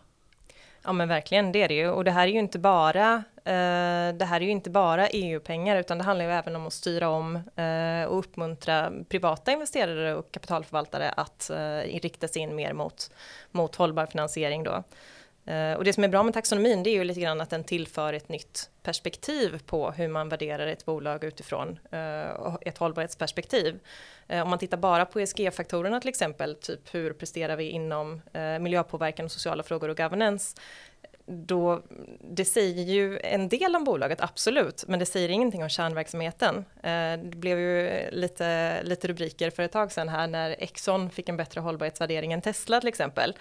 Ja men verkligen, det är det ju. Och det här är ju inte bara, eh, det här är ju inte bara EU-pengar, utan det handlar ju även om att styra om eh, och uppmuntra privata investerare och kapitalförvaltare att eh, rikta sig in mer mot, mot hållbar finansiering då. Eh, och det som är bra med taxonomin det är ju lite grann att den tillför ett nytt perspektiv på hur man värderar ett bolag utifrån eh, ett hållbarhetsperspektiv. Eh, om man tittar bara på ESG-faktorerna till exempel, typ hur presterar vi inom miljöpåverkan och sociala frågor och governance, då, det säger ju en del om bolaget, absolut, men det säger ingenting om kärnverksamheten. det blev ju lite, lite rubriker för ett tag sedan här när Exxon fick en bättre hållbarhetsvärdering än Tesla till exempel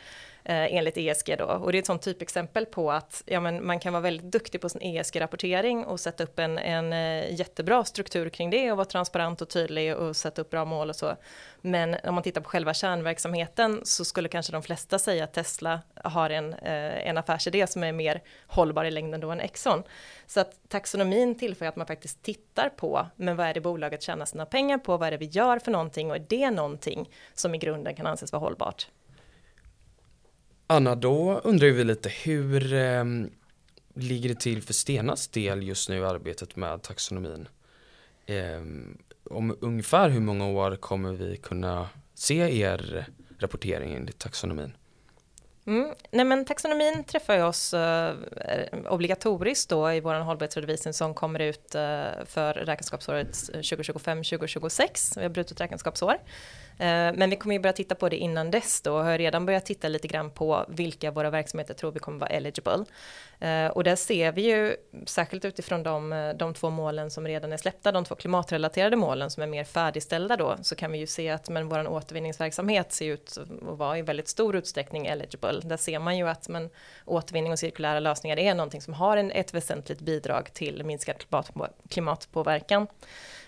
eh, enligt ESG då. Och det är ett sånt typexempel på att ja, men man kan vara väldigt duktig på sin ESG-rapportering och sätta upp en, en eh, jättebra struktur kring det och vara transparent och tydlig och sätta upp bra mål och så. Men om man tittar på själva kärnverksamheten så skulle kanske de flesta säga att Tesla har en, eh, en affärsidé som är mer hållbar i längden då än Exxon. Så att taxonomin tillför att man faktiskt tittar på, men vad är det bolaget tjänar sina pengar på, vad är det vi gör för någonting och är det någonting som i grunden kan anses vara hållbart? Anna, då undrar vi lite hur eh, ligger det till för Stenas del just nu i arbetet med taxonomin? Eh, om ungefär hur många år kommer vi kunna se er rapportering enligt taxonomin? Mm. Nej men taxonomin träffar ju oss eh, eh obligatoriskt då i vår hållbarhetsredovisning som kommer ut eh, för räkenskapsåret 2025-2026. Vi har brutit räkenskapsår. Eh, men vi kommer ju börja titta på det innan dess då och har redan börjat titta lite grann på vilka våra verksamheter tror vi kommer vara eligible. Eh, och där ser vi ju, särskilt utifrån de, eh, de två målen som redan är släppta, de två klimatrelaterade målen som är mer färdigställda då, så kan vi ju se att men vår återvinningsverksamhet ser ut att vara i väldigt stor utsträckning eligible. Där ser man ju att men, återvinning och cirkulära lösningar är någonting som har en, ett väsentligt bidrag till minskad klimatpåverkan.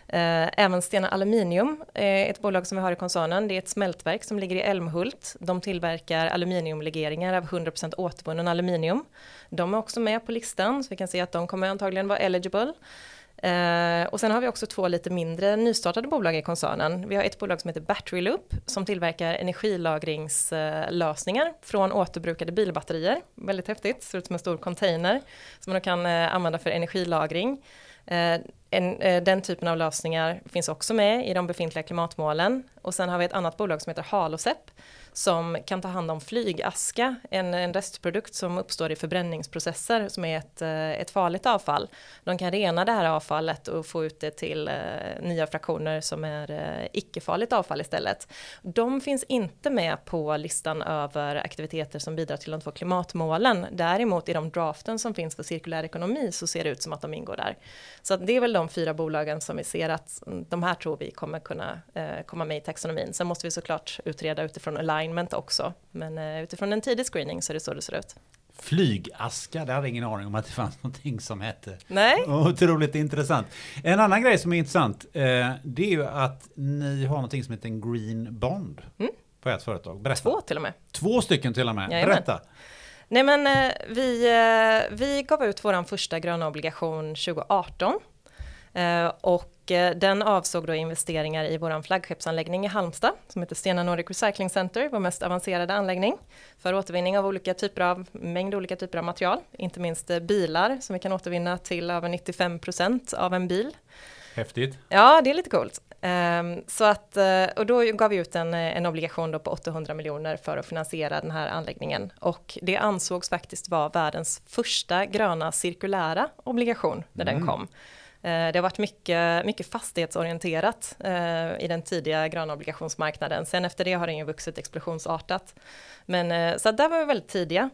Eh, även Stena Aluminium, är ett bolag som vi har i koncernen, det är ett smältverk som ligger i Älmhult. De tillverkar aluminiumlegeringar av 100% återvunnen aluminium. De är också med på listan, så vi kan se att de kommer antagligen vara eligible. Eh, och sen har vi också två lite mindre nystartade bolag i koncernen. Vi har ett bolag som heter Battery Loop som tillverkar energilagringslösningar från återbrukade bilbatterier. Väldigt häftigt, ser ut som en stor container som man kan använda för energilagring. Eh, en, eh, den typen av lösningar finns också med i de befintliga klimatmålen. Och sen har vi ett annat bolag som heter Halosep som kan ta hand om flygaska, en, en restprodukt som uppstår i förbränningsprocesser som är ett, eh, ett farligt avfall. De kan rena det här avfallet och få ut det till eh, nya fraktioner som är eh, icke-farligt avfall istället. De finns inte med på listan över aktiviteter som bidrar till de två klimatmålen. Däremot i de draften som finns för cirkulär ekonomi så ser det ut som att de ingår där. Så det är väl de fyra bolagen som vi ser att de här tror vi kommer kunna eh, komma med i taxonomin. Sen måste vi såklart utreda utifrån align alignment också. Men eh, utifrån en tidig screening så är det så det ser ut. Flygaska, det hade jag ingen aning om att det fanns någonting som hette. Nej. Otroligt intressant. En annan grej som är intressant, eh, det är ju att ni har någonting som heter en green bond Mm. på ert företag. Berätta. Två till och med. Två stycken till och med. Jajamän. Berätta. Nej men eh, vi, eh, vi gav ut vår första gröna obligation 2018. Eh, och den avsåg då investeringar i vår flaggskeppsanläggning i Halmstad som heter Stena Nordic Recycling Center, vår mest avancerade anläggning för återvinning av olika typer av, mängd olika typer av material, inte minst eh, bilar som vi kan återvinna till över 95% av en bil. Häftigt. Ja, det är lite coolt. Ehm, så att, eh, och då gav vi ut en, en obligation då på 800 miljoner för att finansiera den här anläggningen. Och det ansågs faktiskt vara världens första gröna cirkulära obligation när den kom. Eh, det har varit mycket, mycket fastighetsorienterat eh, i den tidiga gröna obligationsmarknaden. Sen efter det har den ju vuxit explosionsartat. Men eh, så där var vi väldigt tidiga.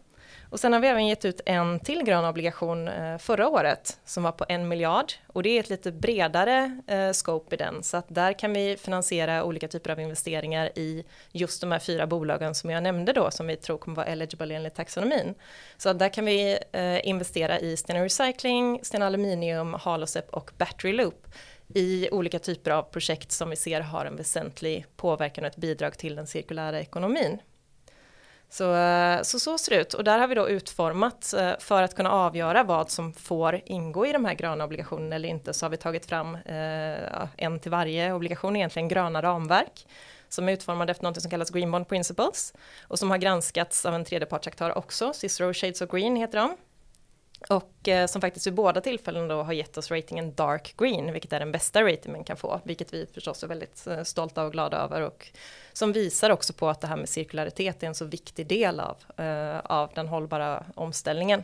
Och sen har vi även gett ut en till grön obligation eh, förra året som var på en miljard och det är ett lite bredare eh, scope i den så att där kan vi finansiera olika typer av investeringar i just de här fyra bolagen som jag nämnde då som vi tror kommer vara eligible enligt taxonomin. Så att där kan vi eh, investera i Stena Recycling, Stena Aluminium, Halosep och Battery Loop i olika typer av projekt som vi ser har en väsentlig påverkan och ett bidrag till den cirkulära ekonomin. Så, eh, så så ser det ut och där har vi då utformat eh, för att kunna avgöra vad som får ingå i de här gröna obligationerna eller inte så har vi tagit fram eh, en till varje obligation egentligen gröna ramverk som är utformade efter något som kallas Green Bond Principles och som har granskats av en tredjepartsaktör också, Cicero Shades of Green heter de. Och eh, som faktiskt vid båda tillfällen då har gett oss ratingen Dark Green, vilket är den bästa rating man kan få, vilket vi förstås är väldigt eh, stolta och glada över och som visar också på att det här med cirkularitet är en så viktig del av, eh, av den hållbara omställningen.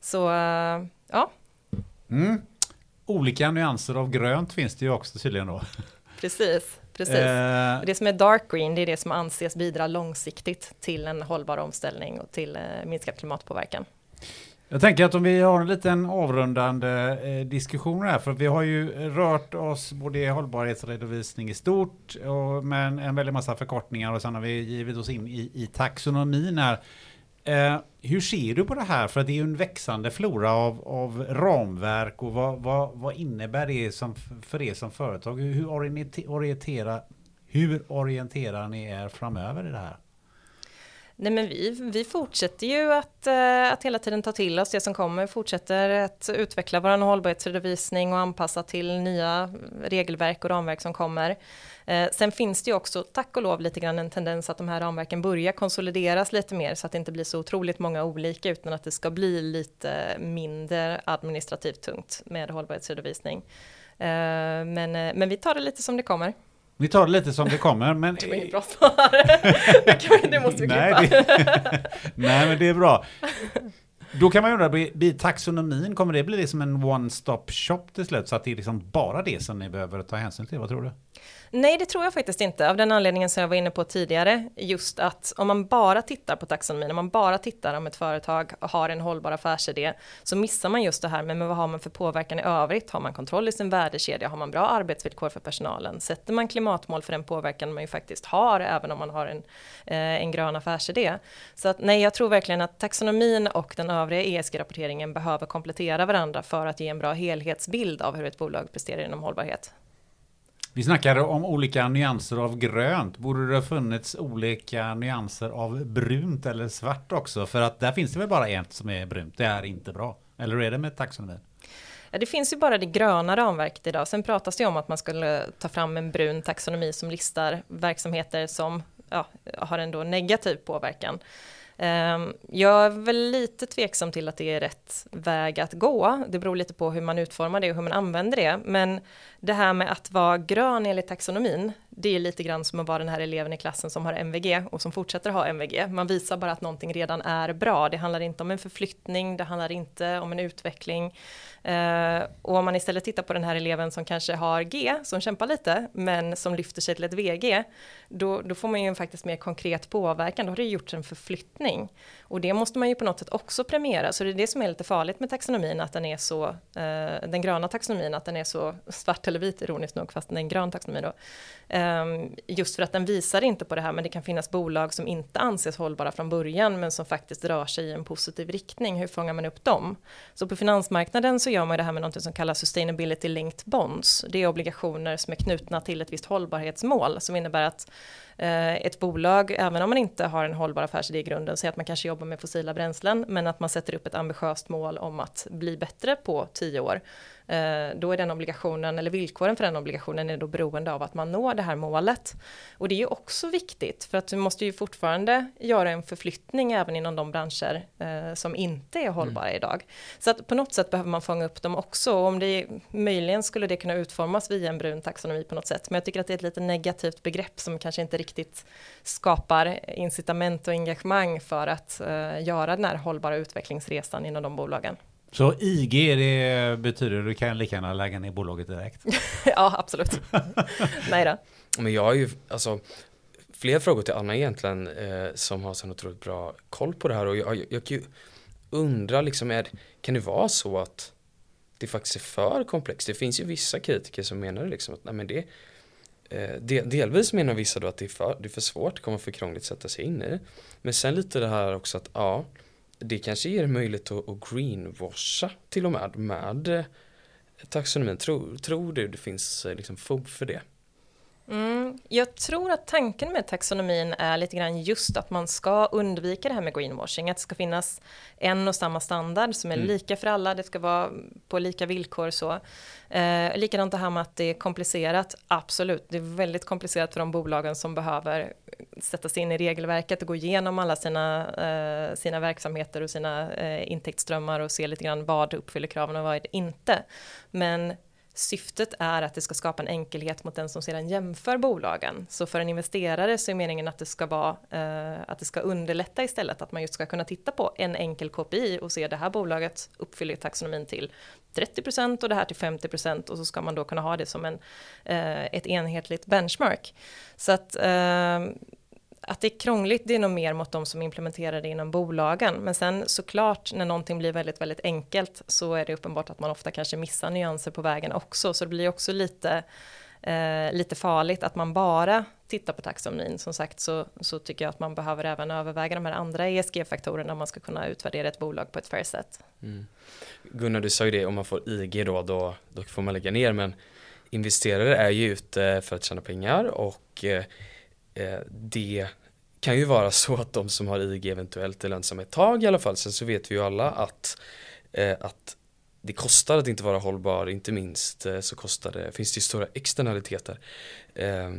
Så eh, ja, Mm. Olika nyanser av grönt finns det ju också tydligen då. precis. precis. Eh, det som är dark green, det är det som anses bidra långsiktigt till en hållbar omställning och till eh, minskad klimatpåverkan. Jag tänker att om vi har en liten avrundande eh, diskussion här, för vi har ju rört oss både i hållbarhetsredovisning i stort, och, men en väldig massa förkortningar och sen har vi givit oss in i, i taxonomin här. Eh, hur ser du på det här? För det är ju en växande flora av, av ramverk och vad, vad, vad innebär det som, för er som företag? Hur, hur, orientera, hur orienterar ni er framöver i det här? Nej men vi, vi fortsätter ju att, eh, att hela tiden ta till oss det som kommer, fortsätter att utveckla vår hållbarhetsredovisning och anpassa till nya regelverk och ramverk som kommer. Eh, sen finns det ju också, tack och lov, lite grann en tendens att de här ramverken börjar konsolideras lite mer så att det inte blir så otroligt många olika utan att det ska bli lite mindre administrativt tungt med hållbarhetsredovisning. Eh, men, men vi tar det lite som det kommer. Vi tar det lite som det kommer, men... Det var inget bra svar. det, måste vi klippa. Nej, det, nej, men det är bra. Då kan man undra, blir taxonomin, kommer det bli liksom en one-stop shop till slut? Så att det är liksom bara det som ni behöver ta hänsyn till? Vad tror du? Nej, det tror jag faktiskt inte, av den anledningen som jag var inne på tidigare. Just att om man bara tittar på taxonomin, om man bara tittar om ett företag har en hållbar affärsidé, så missar man just det här med, vad har man för påverkan i övrigt? Har man kontroll i sin värdekedja? Har man bra arbetsvillkor för personalen? Sätter man klimatmål för den påverkan man ju faktiskt har, även om man har en, eh, en grön affärsidé? Så att nej, jag tror verkligen att taxonomin och den övriga ESG-rapporteringen behöver komplettera varandra för att ge en bra helhetsbild av hur ett bolag presterar inom hållbarhet. Vi snackade om olika nyanser av grönt. Borde det ha funnits olika nyanser av brunt eller svart också? För att där finns det väl bara ett som är brunt. Det är inte bra. Eller hur är det med taxonomin? Ja, det finns ju bara det gröna ramverket idag. Sen pratas det om att man skulle ta fram en brun taxonomi som listar verksamheter som ja, har en då negativ påverkan. Ehm, jag är väl lite tveksam till att det är rätt väg att gå. Det beror lite på hur man utformar det och hur man använder det. Men det här med att vara grön enligt taxonomin, det är lite grann som att vara den här eleven i klassen som har MVG och som fortsätter ha MVG. Man visar bara att någonting redan är bra. Det handlar inte om en förflyttning, det handlar inte om en utveckling. Eh, och om man istället tittar på den här eleven som kanske har G, som kämpar lite, men som lyfter sig till ett VG, då, då får man ju en faktiskt mer konkret påverkan. Då har det gjorts en förflyttning. Och det måste man ju på något sätt också premiera. Så det är det som är lite farligt med taxonomin, att den är så, eh, den gröna taxonomin, att den är så svart eller vit, ironiskt nog, fast den är en grön taxonomi då. Ehm, just för att den visar inte på det här, men det kan finnas bolag som inte anses hållbara från början, men som faktiskt rör sig i en positiv riktning. Hur fångar man upp dem? Så på finansmarknaden så gör man det här med något som kallas sustainability linked bonds. Det är obligationer som är knutna till ett visst hållbarhetsmål som innebär att ett bolag, även om man inte har en hållbar affärsidé i grunden, säger att man kanske jobbar med fossila bränslen, men att man sätter upp ett ambitiöst mål om att bli bättre på tio år Eh, då är den obligationen, eller villkoren för den obligationen är då beroende av att man når det här målet. Och det är ju också viktigt, för att du måste ju fortfarande göra en förflyttning även inom de branscher eh, som inte är hållbara mm. idag. Så att på något sätt behöver man fånga upp dem också. Och om det möjligen skulle det kunna utformas via en brun taxonomi på något sätt. Men jag tycker att det är ett lite negativt begrepp som kanske inte riktigt skapar incitament och engagemang för att eh, göra den här hållbara utvecklingsresan inom de bolagen. Så IG det betyder att du kan lika gärna lägga ner bolaget direkt? ja, absolut. Nej då. Men jag har ju, alltså, fler frågor till Anna egentligen eh, som har så otroligt bra koll på det här och jag, jag, jag kan ju undra liksom, är, kan det vara så att det faktiskt är för komplext? Det finns ju vissa kritiker som menar liksom att nej, men det Eh, del, delvis menar vissa då att det är, för, det är för svårt, det kommer för krångligt att sätta sig in i det. Men sen lite det här också att ja, det kanske ger möjlighet att, att greenwasha till och med med eh, taxonomin. Tror, tror du det finns eh, liksom fog för det? Mm, jag tror att tanken med taxonomin är lite grann just att man ska undvika det här med greenwashing, att det ska finnas en och samma standard som är mm. lika för alla, det ska vara på lika villkor så. Eh, likadant det här med att det är komplicerat, absolut, det är väldigt komplicerat för de bolagen som behöver sätta sig in i regelverket och gå igenom alla sina, eh, sina verksamheter och sina eh, intäktsströmmar och se lite grann vad uppfyller kraven och vad är det inte. Men Syftet är att det ska skapa en enkelhet mot den som sedan jämför bolagen. Så för en investerare så är meningen att det ska vara eh, att det ska underlätta istället att man just ska kunna titta på en enkel KPI och se det här bolaget uppfyller taxonomin till 30% och det här till 50% och så ska man då kunna ha det som en, eh, ett enhetligt benchmark. Så att eh, att det är krångligt, det är nog mer mot de som implementerar det inom bolagen. Men sen såklart, när någonting blir väldigt, väldigt enkelt så är det uppenbart att man ofta kanske missar nyanser på vägen också. Så det blir också lite, eh, lite farligt att man bara tittar på taxonomin. Som sagt så, så tycker jag att man behöver även överväga de här andra ESG-faktorerna om man ska kunna utvärdera ett bolag på ett fair sätt. Mm. Gunnar, du sa ju det, om man får IG då, då, då får man lägga ner. Men investerare är ju ute för att tjäna pengar och eh, Eh, det kan ju vara så att de som har IG eventuellt är lönsamma ett tag i alla fall. Sen så vet vi ju alla att, eh, att det kostar att inte vara hållbar, inte minst eh, så kostar det, finns det ju stora externaliteter eh,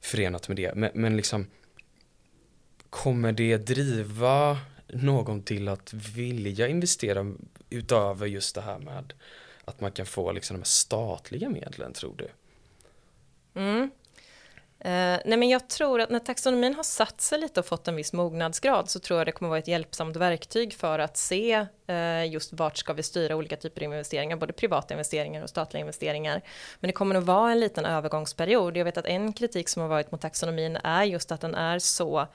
förenat med det. Men, men liksom kommer det driva någon till att vilja investera utöver just det här med att man kan få liksom de här statliga medlen tror du? Mm. Eh, nej men jag tror att när taxonomin har satt sig lite och fått en viss mognadsgrad så tror jag det kommer vara ett hjälpsamt verktyg för att se eh, just vart ska vi styra olika typer av investeringar, både privata investeringar och statliga investeringar. Men det kommer nog vara en liten övergångsperiod. Jag vet att en kritik som har varit mot taxonomin är just att den är så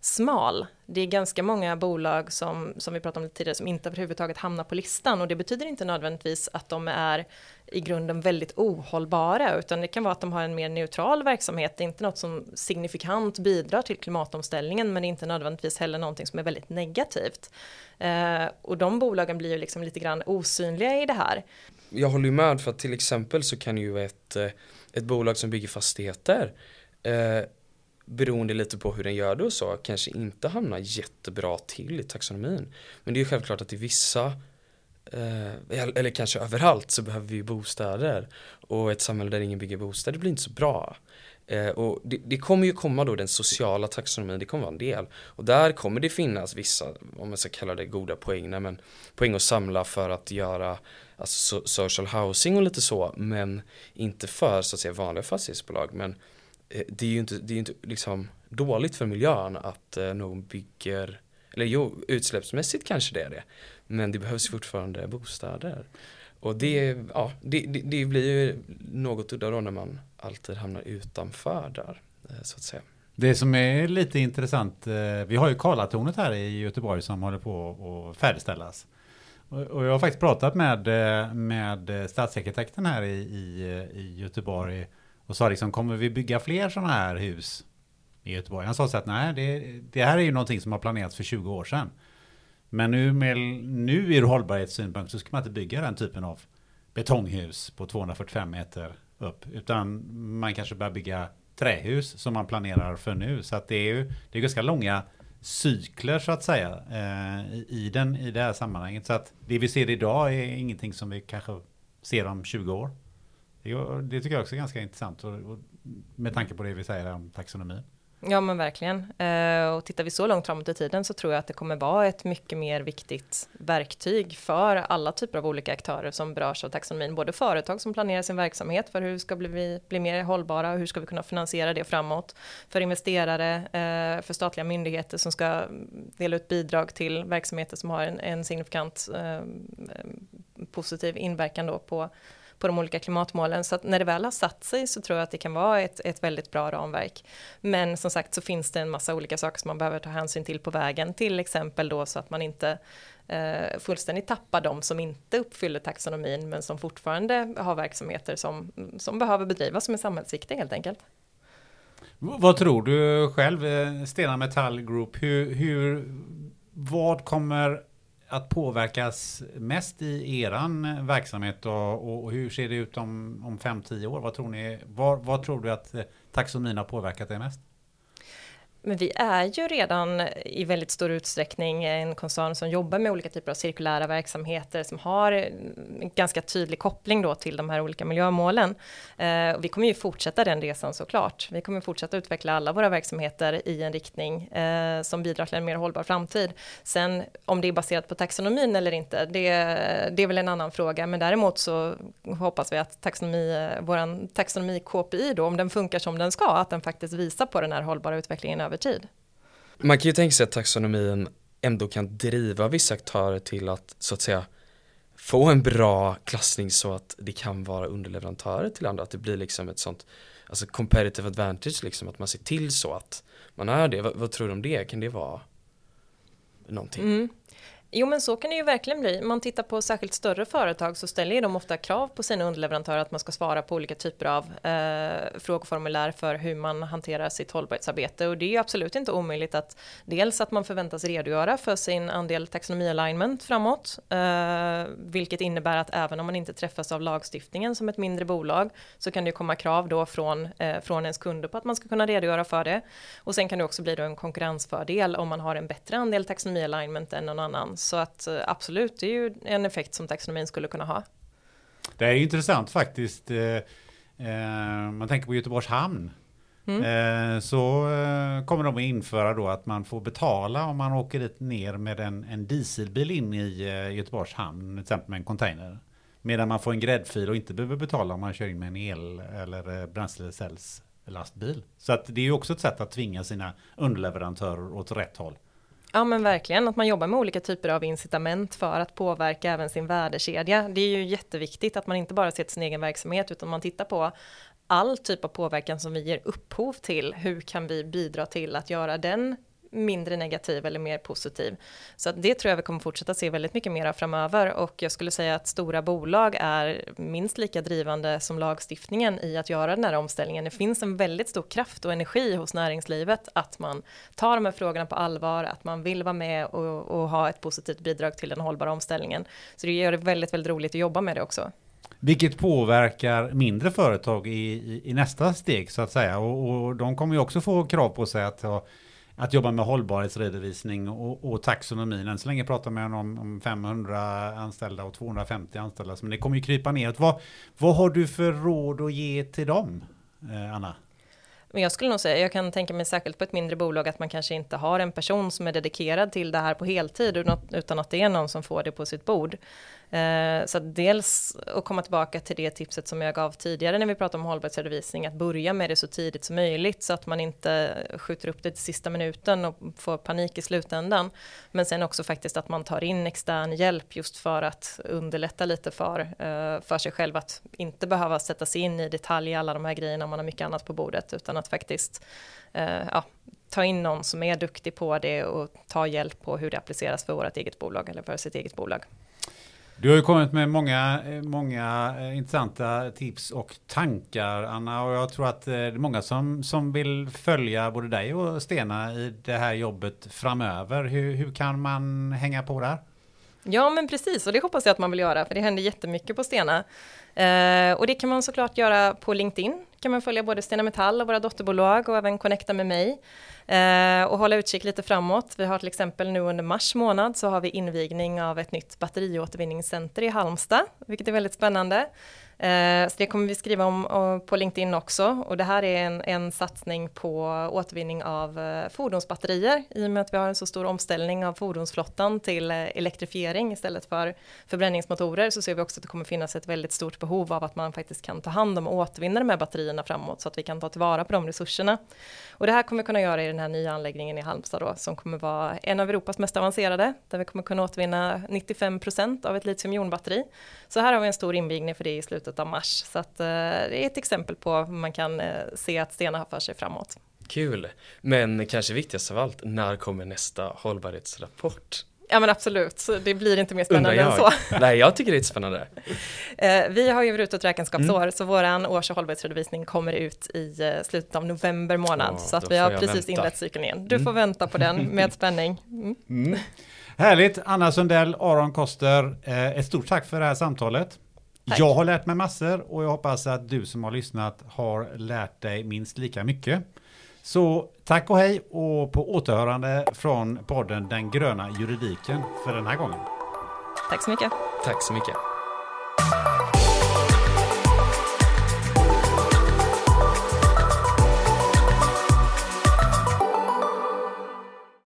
smal. Det är ganska många bolag som, som vi pratade om tidigare som inte överhuvudtaget hamnar på listan och det betyder inte nödvändigtvis att de är i grunden väldigt ohållbara utan det kan vara att de har en mer neutral verksamhet. Det är inte något som signifikant bidrar till klimatomställningen men det är inte nödvändigtvis heller någonting som är väldigt negativt. Eh, och de bolagen blir ju liksom lite grann osynliga i det här. Jag håller ju med för att till exempel så kan ju ett, eh, ett bolag som bygger fastigheter eh, beroende lite på hur den gör det och så, kanske inte hamnar jättebra till i taxonomin. Men det är ju självklart att i vissa, eh, eller kanske överallt, så behöver vi bostäder. Och ett samhälle där ingen bygger bostäder blir inte så bra. Eh, och det, det, kommer ju komma då den sociala taxonomin, det kommer vara en del. Och där kommer det finnas vissa, om man ska kalla det goda poäng, men poäng att samla för att göra alltså, social housing och lite så, men inte för så att säga vanliga fastighetsbolag. Men Eh, det är ju inte, det är inte liksom dåligt för miljön att eh, någon bygger, eller jo, utsläppsmässigt kanske det är det, men det behövs fortfarande bostäder. Och det, ja, det, det, det blir ju något udda då när man alltid hamnar utanför där, eh, så att säga. Det som är lite intressant, vi har ju Karlatornet här i Göteborg som håller på att färdigställas. Och jag har faktiskt pratat med, med stadsarkitekten här i, i, i Göteborg och sa liksom, kommer vi bygga fler sådana här hus i Göteborg? Han sa så att nej, det, det här är ju någonting som har planerats för 20 år sedan. Men nu, med, nu ur hållbarhetssynpunkt så ska man inte bygga den typen av betonghus på 245 meter upp. Utan man kanske börjar bygga trähus som man planerar för nu. Så att det är ju det är ganska långa cykler så att säga eh, i, den, i det här sammanhanget. Så att det vi ser idag är ingenting som vi kanske ser om 20 år. Det, det tycker jag också är ganska intressant och, och med tanke på det vi säger om taxonomin. Ja men verkligen. Eh, och tittar vi så långt framåt i tiden så tror jag att det kommer vara ett mycket mer viktigt verktyg för alla typer av olika aktörer som berörs av taxonomin. Både företag som planerar sin verksamhet för hur ska vi bli mer hållbara och hur ska vi kunna finansiera det framåt. För investerare, eh, för statliga myndigheter som ska dela ut bidrag till verksamheter som har en, en signifikant eh, positiv inverkan då på på de olika klimatmålen. Så att när det väl har satt sig så tror jag att det kan vara ett, ett väldigt bra ramverk. Men som sagt så finns det en massa olika saker som man behöver ta hänsyn till på vägen. Till exempel då så att man inte eh, fullständigt tappar de som inte uppfyller taxonomin men som fortfarande har verksamheter som, som behöver bedrivas som är samhällsviktiga helt enkelt. Vad tror du själv, eh, Stena Metall Group, hur, hur, vad kommer att påverkas mest i eran verksamhet och, och och hur ser det ut om, om 5-10 år? Vad tror, ni, vad, vad tror du att eh, taxonomin har påverkat det mest? Men vi är ju redan i väldigt stor utsträckning en koncern som jobbar med olika typer av cirkulära verksamheter som har en ganska tydlig koppling då till de här olika miljömålen. Eh, och vi kommer ju fortsätta den resan såklart. Vi kommer fortsätta utveckla alla våra verksamheter i en riktning eh, som bidrar till en mer hållbar framtid. Sen om det är baserat på taxonomin eller inte, det, det är väl en annan fråga. Men däremot så hoppas vi att taxonomi, eh, vår taxonomi KPI då, om den funkar som den ska, att den faktiskt visar på den här hållbara utvecklingen över tid. Man kan ju tänka sig att taxonomin ändå kan driva vissa aktörer till att så att säga få en bra klassning så att det kan vara underleverantörer till andra, att det blir liksom ett sånt alltså competitive advantage liksom, att man ser till så att man är det. Vad, vad tror du om det? Kan det vara någonting? Mm. Jo men så kan det ju verkligen bli. Man tittar på särskilt större företag så ställer ju de ofta krav på sina underleverantörer att man ska svara på olika typer av eh, frågeformulär för hur man hanterar sitt hållbarhetsarbete och det är ju absolut inte omöjligt att dels att man förväntas redogöra för sin andel taxonomi-alignment framåt, eh, vilket innebär att även om man inte träffas av lagstiftningen som ett mindre bolag så kan det ju komma krav då från, eh, från ens kunder på att man ska kunna redogöra för det. Och sen kan det också bli då en konkurrensfördel om man har en bättre andel taxonomi-alignment än någon annan så att eh, absolut, det är ju en effekt som taxonomin skulle kunna ha. Det är intressant faktiskt. Eh, eh, man tänker på Göteborgs hamn. Mm. Så kommer de att införa då att man får betala om man åker dit ner med en, en dieselbil in i Göteborgs hamn, till exempel med en container. Medan man får en gräddfil och inte behöver betala om man kör in med en el eller bränslecellslastbil. Så att det är ju också ett sätt att tvinga sina underleverantörer åt rätt håll. Ja men verkligen, att man jobbar med olika typer av incitament för att påverka även sin värdekedja. Det är ju jätteviktigt att man inte bara ser till sin egen verksamhet utan man tittar på all typ av påverkan som vi ger upphov till. Hur kan vi bidra till att göra den mindre negativ eller mer positiv. Så det tror jag vi kommer fortsätta se väldigt mycket mer av framöver och jag skulle säga att stora bolag är minst lika drivande som lagstiftningen i att göra den här omställningen. Det finns en väldigt stor kraft och energi hos näringslivet att man tar de här frågorna på allvar, att man vill vara med och, och ha ett positivt bidrag till den hållbara omställningen. Så det gör det väldigt, väldigt roligt att jobba med det också. Vilket påverkar mindre företag i, i, i nästa steg så att säga. Och, och, de kommer ju också få krav på sig att ha att jobba med hållbarhetsredovisning och, och taxonomin. Än så länge pratar man om, om 500 anställda och 250 anställda. Men det kommer ju krypa neråt. Vad, vad har du för råd att ge till dem, eh, Anna? Men jag skulle nog säga, jag kan tänka mig särskilt på ett mindre bolag att man kanske inte har en person som är dedikerad till det här på heltid utan att det är någon som får det på sitt bord. Eh, så dels att komma tillbaka till det tipset som jag gav tidigare när vi pratade om hållbarhetsredovisning, att börja med det så tidigt som möjligt så att man inte skjuter upp det till sista minuten och får panik i slutändan. Men sen också faktiskt att man tar in extern hjälp just för att underlätta lite för, eh, för sig själv att inte behöva sätta sig in i detalj i alla de här grejerna om man har mycket annat på bordet utan att faktiskt eh, ja, ta in någon som är duktig på det och ta hjälp på hur det appliceras för vårt eget bolag eller för sitt eget bolag. Du har ju kommit med många, eh, många eh, intressanta tips och tankar Anna och jag tror att eh, det är många som, som vill följa både dig och Stena i det här jobbet framöver. Hur, hur kan man hänga på där? Ja men precis och det hoppas jag att man vill göra för det händer jättemycket på Stena. Eh, och det kan man såklart göra på LinkedIn kan man följa både Stena Metall och våra dotterbolag och även connecta med mig. Eh, och hålla utkik lite framåt. Vi har till exempel nu under mars månad så har vi invigning av ett nytt batteriåtervinningscenter i Halmstad, vilket är väldigt spännande. Eh, så det kommer vi skriva om eh, på LinkedIn också och det här är en, en satsning på återvinning av eh, fordonsbatterier i och med att vi har en så stor omställning av fordonsflottan till eh, elektrifiering istället för förbränningsmotorer så ser vi också att det kommer finnas ett väldigt stort behov av att man faktiskt kan ta hand om och återvinna de här batterierna framåt så att vi kan ta tillvara på de resurserna. Och det här kommer vi kunna göra i den här nya anläggningen i Halmstad då som kommer vara en av Europas mest avancerade där vi kommer kunna återvinna 95% av ett litiumjonbatteri. Så här har vi en stor invigning för det i slutet slutet av mars. Så att, eh, det är ett exempel på hur man kan eh, se att Stena har för sig framåt. Kul, men kanske viktigast av allt, när kommer nästa hållbarhetsrapport? Ja men absolut, så det blir inte mer spännande än så. Nej, jag tycker det är spännande. Eh, vi har ju brutet räkenskapsår, mm. så våran års och hållbarhetsredovisning kommer ut i slutet av november månad. Oh, så att vi har precis vänta. inlett cykeln igen. Du mm. får vänta på den med spänning. Mm. Mm. Härligt, Anna Sundell, Aron Koster, ett stort tack för det här samtalet. Tack. Jag har lärt mig massor och jag hoppas att du som har lyssnat har lärt dig minst lika mycket. Så tack och hej och på återhörande från podden Den gröna juridiken för den här gången. Tack så mycket. Tack så mycket.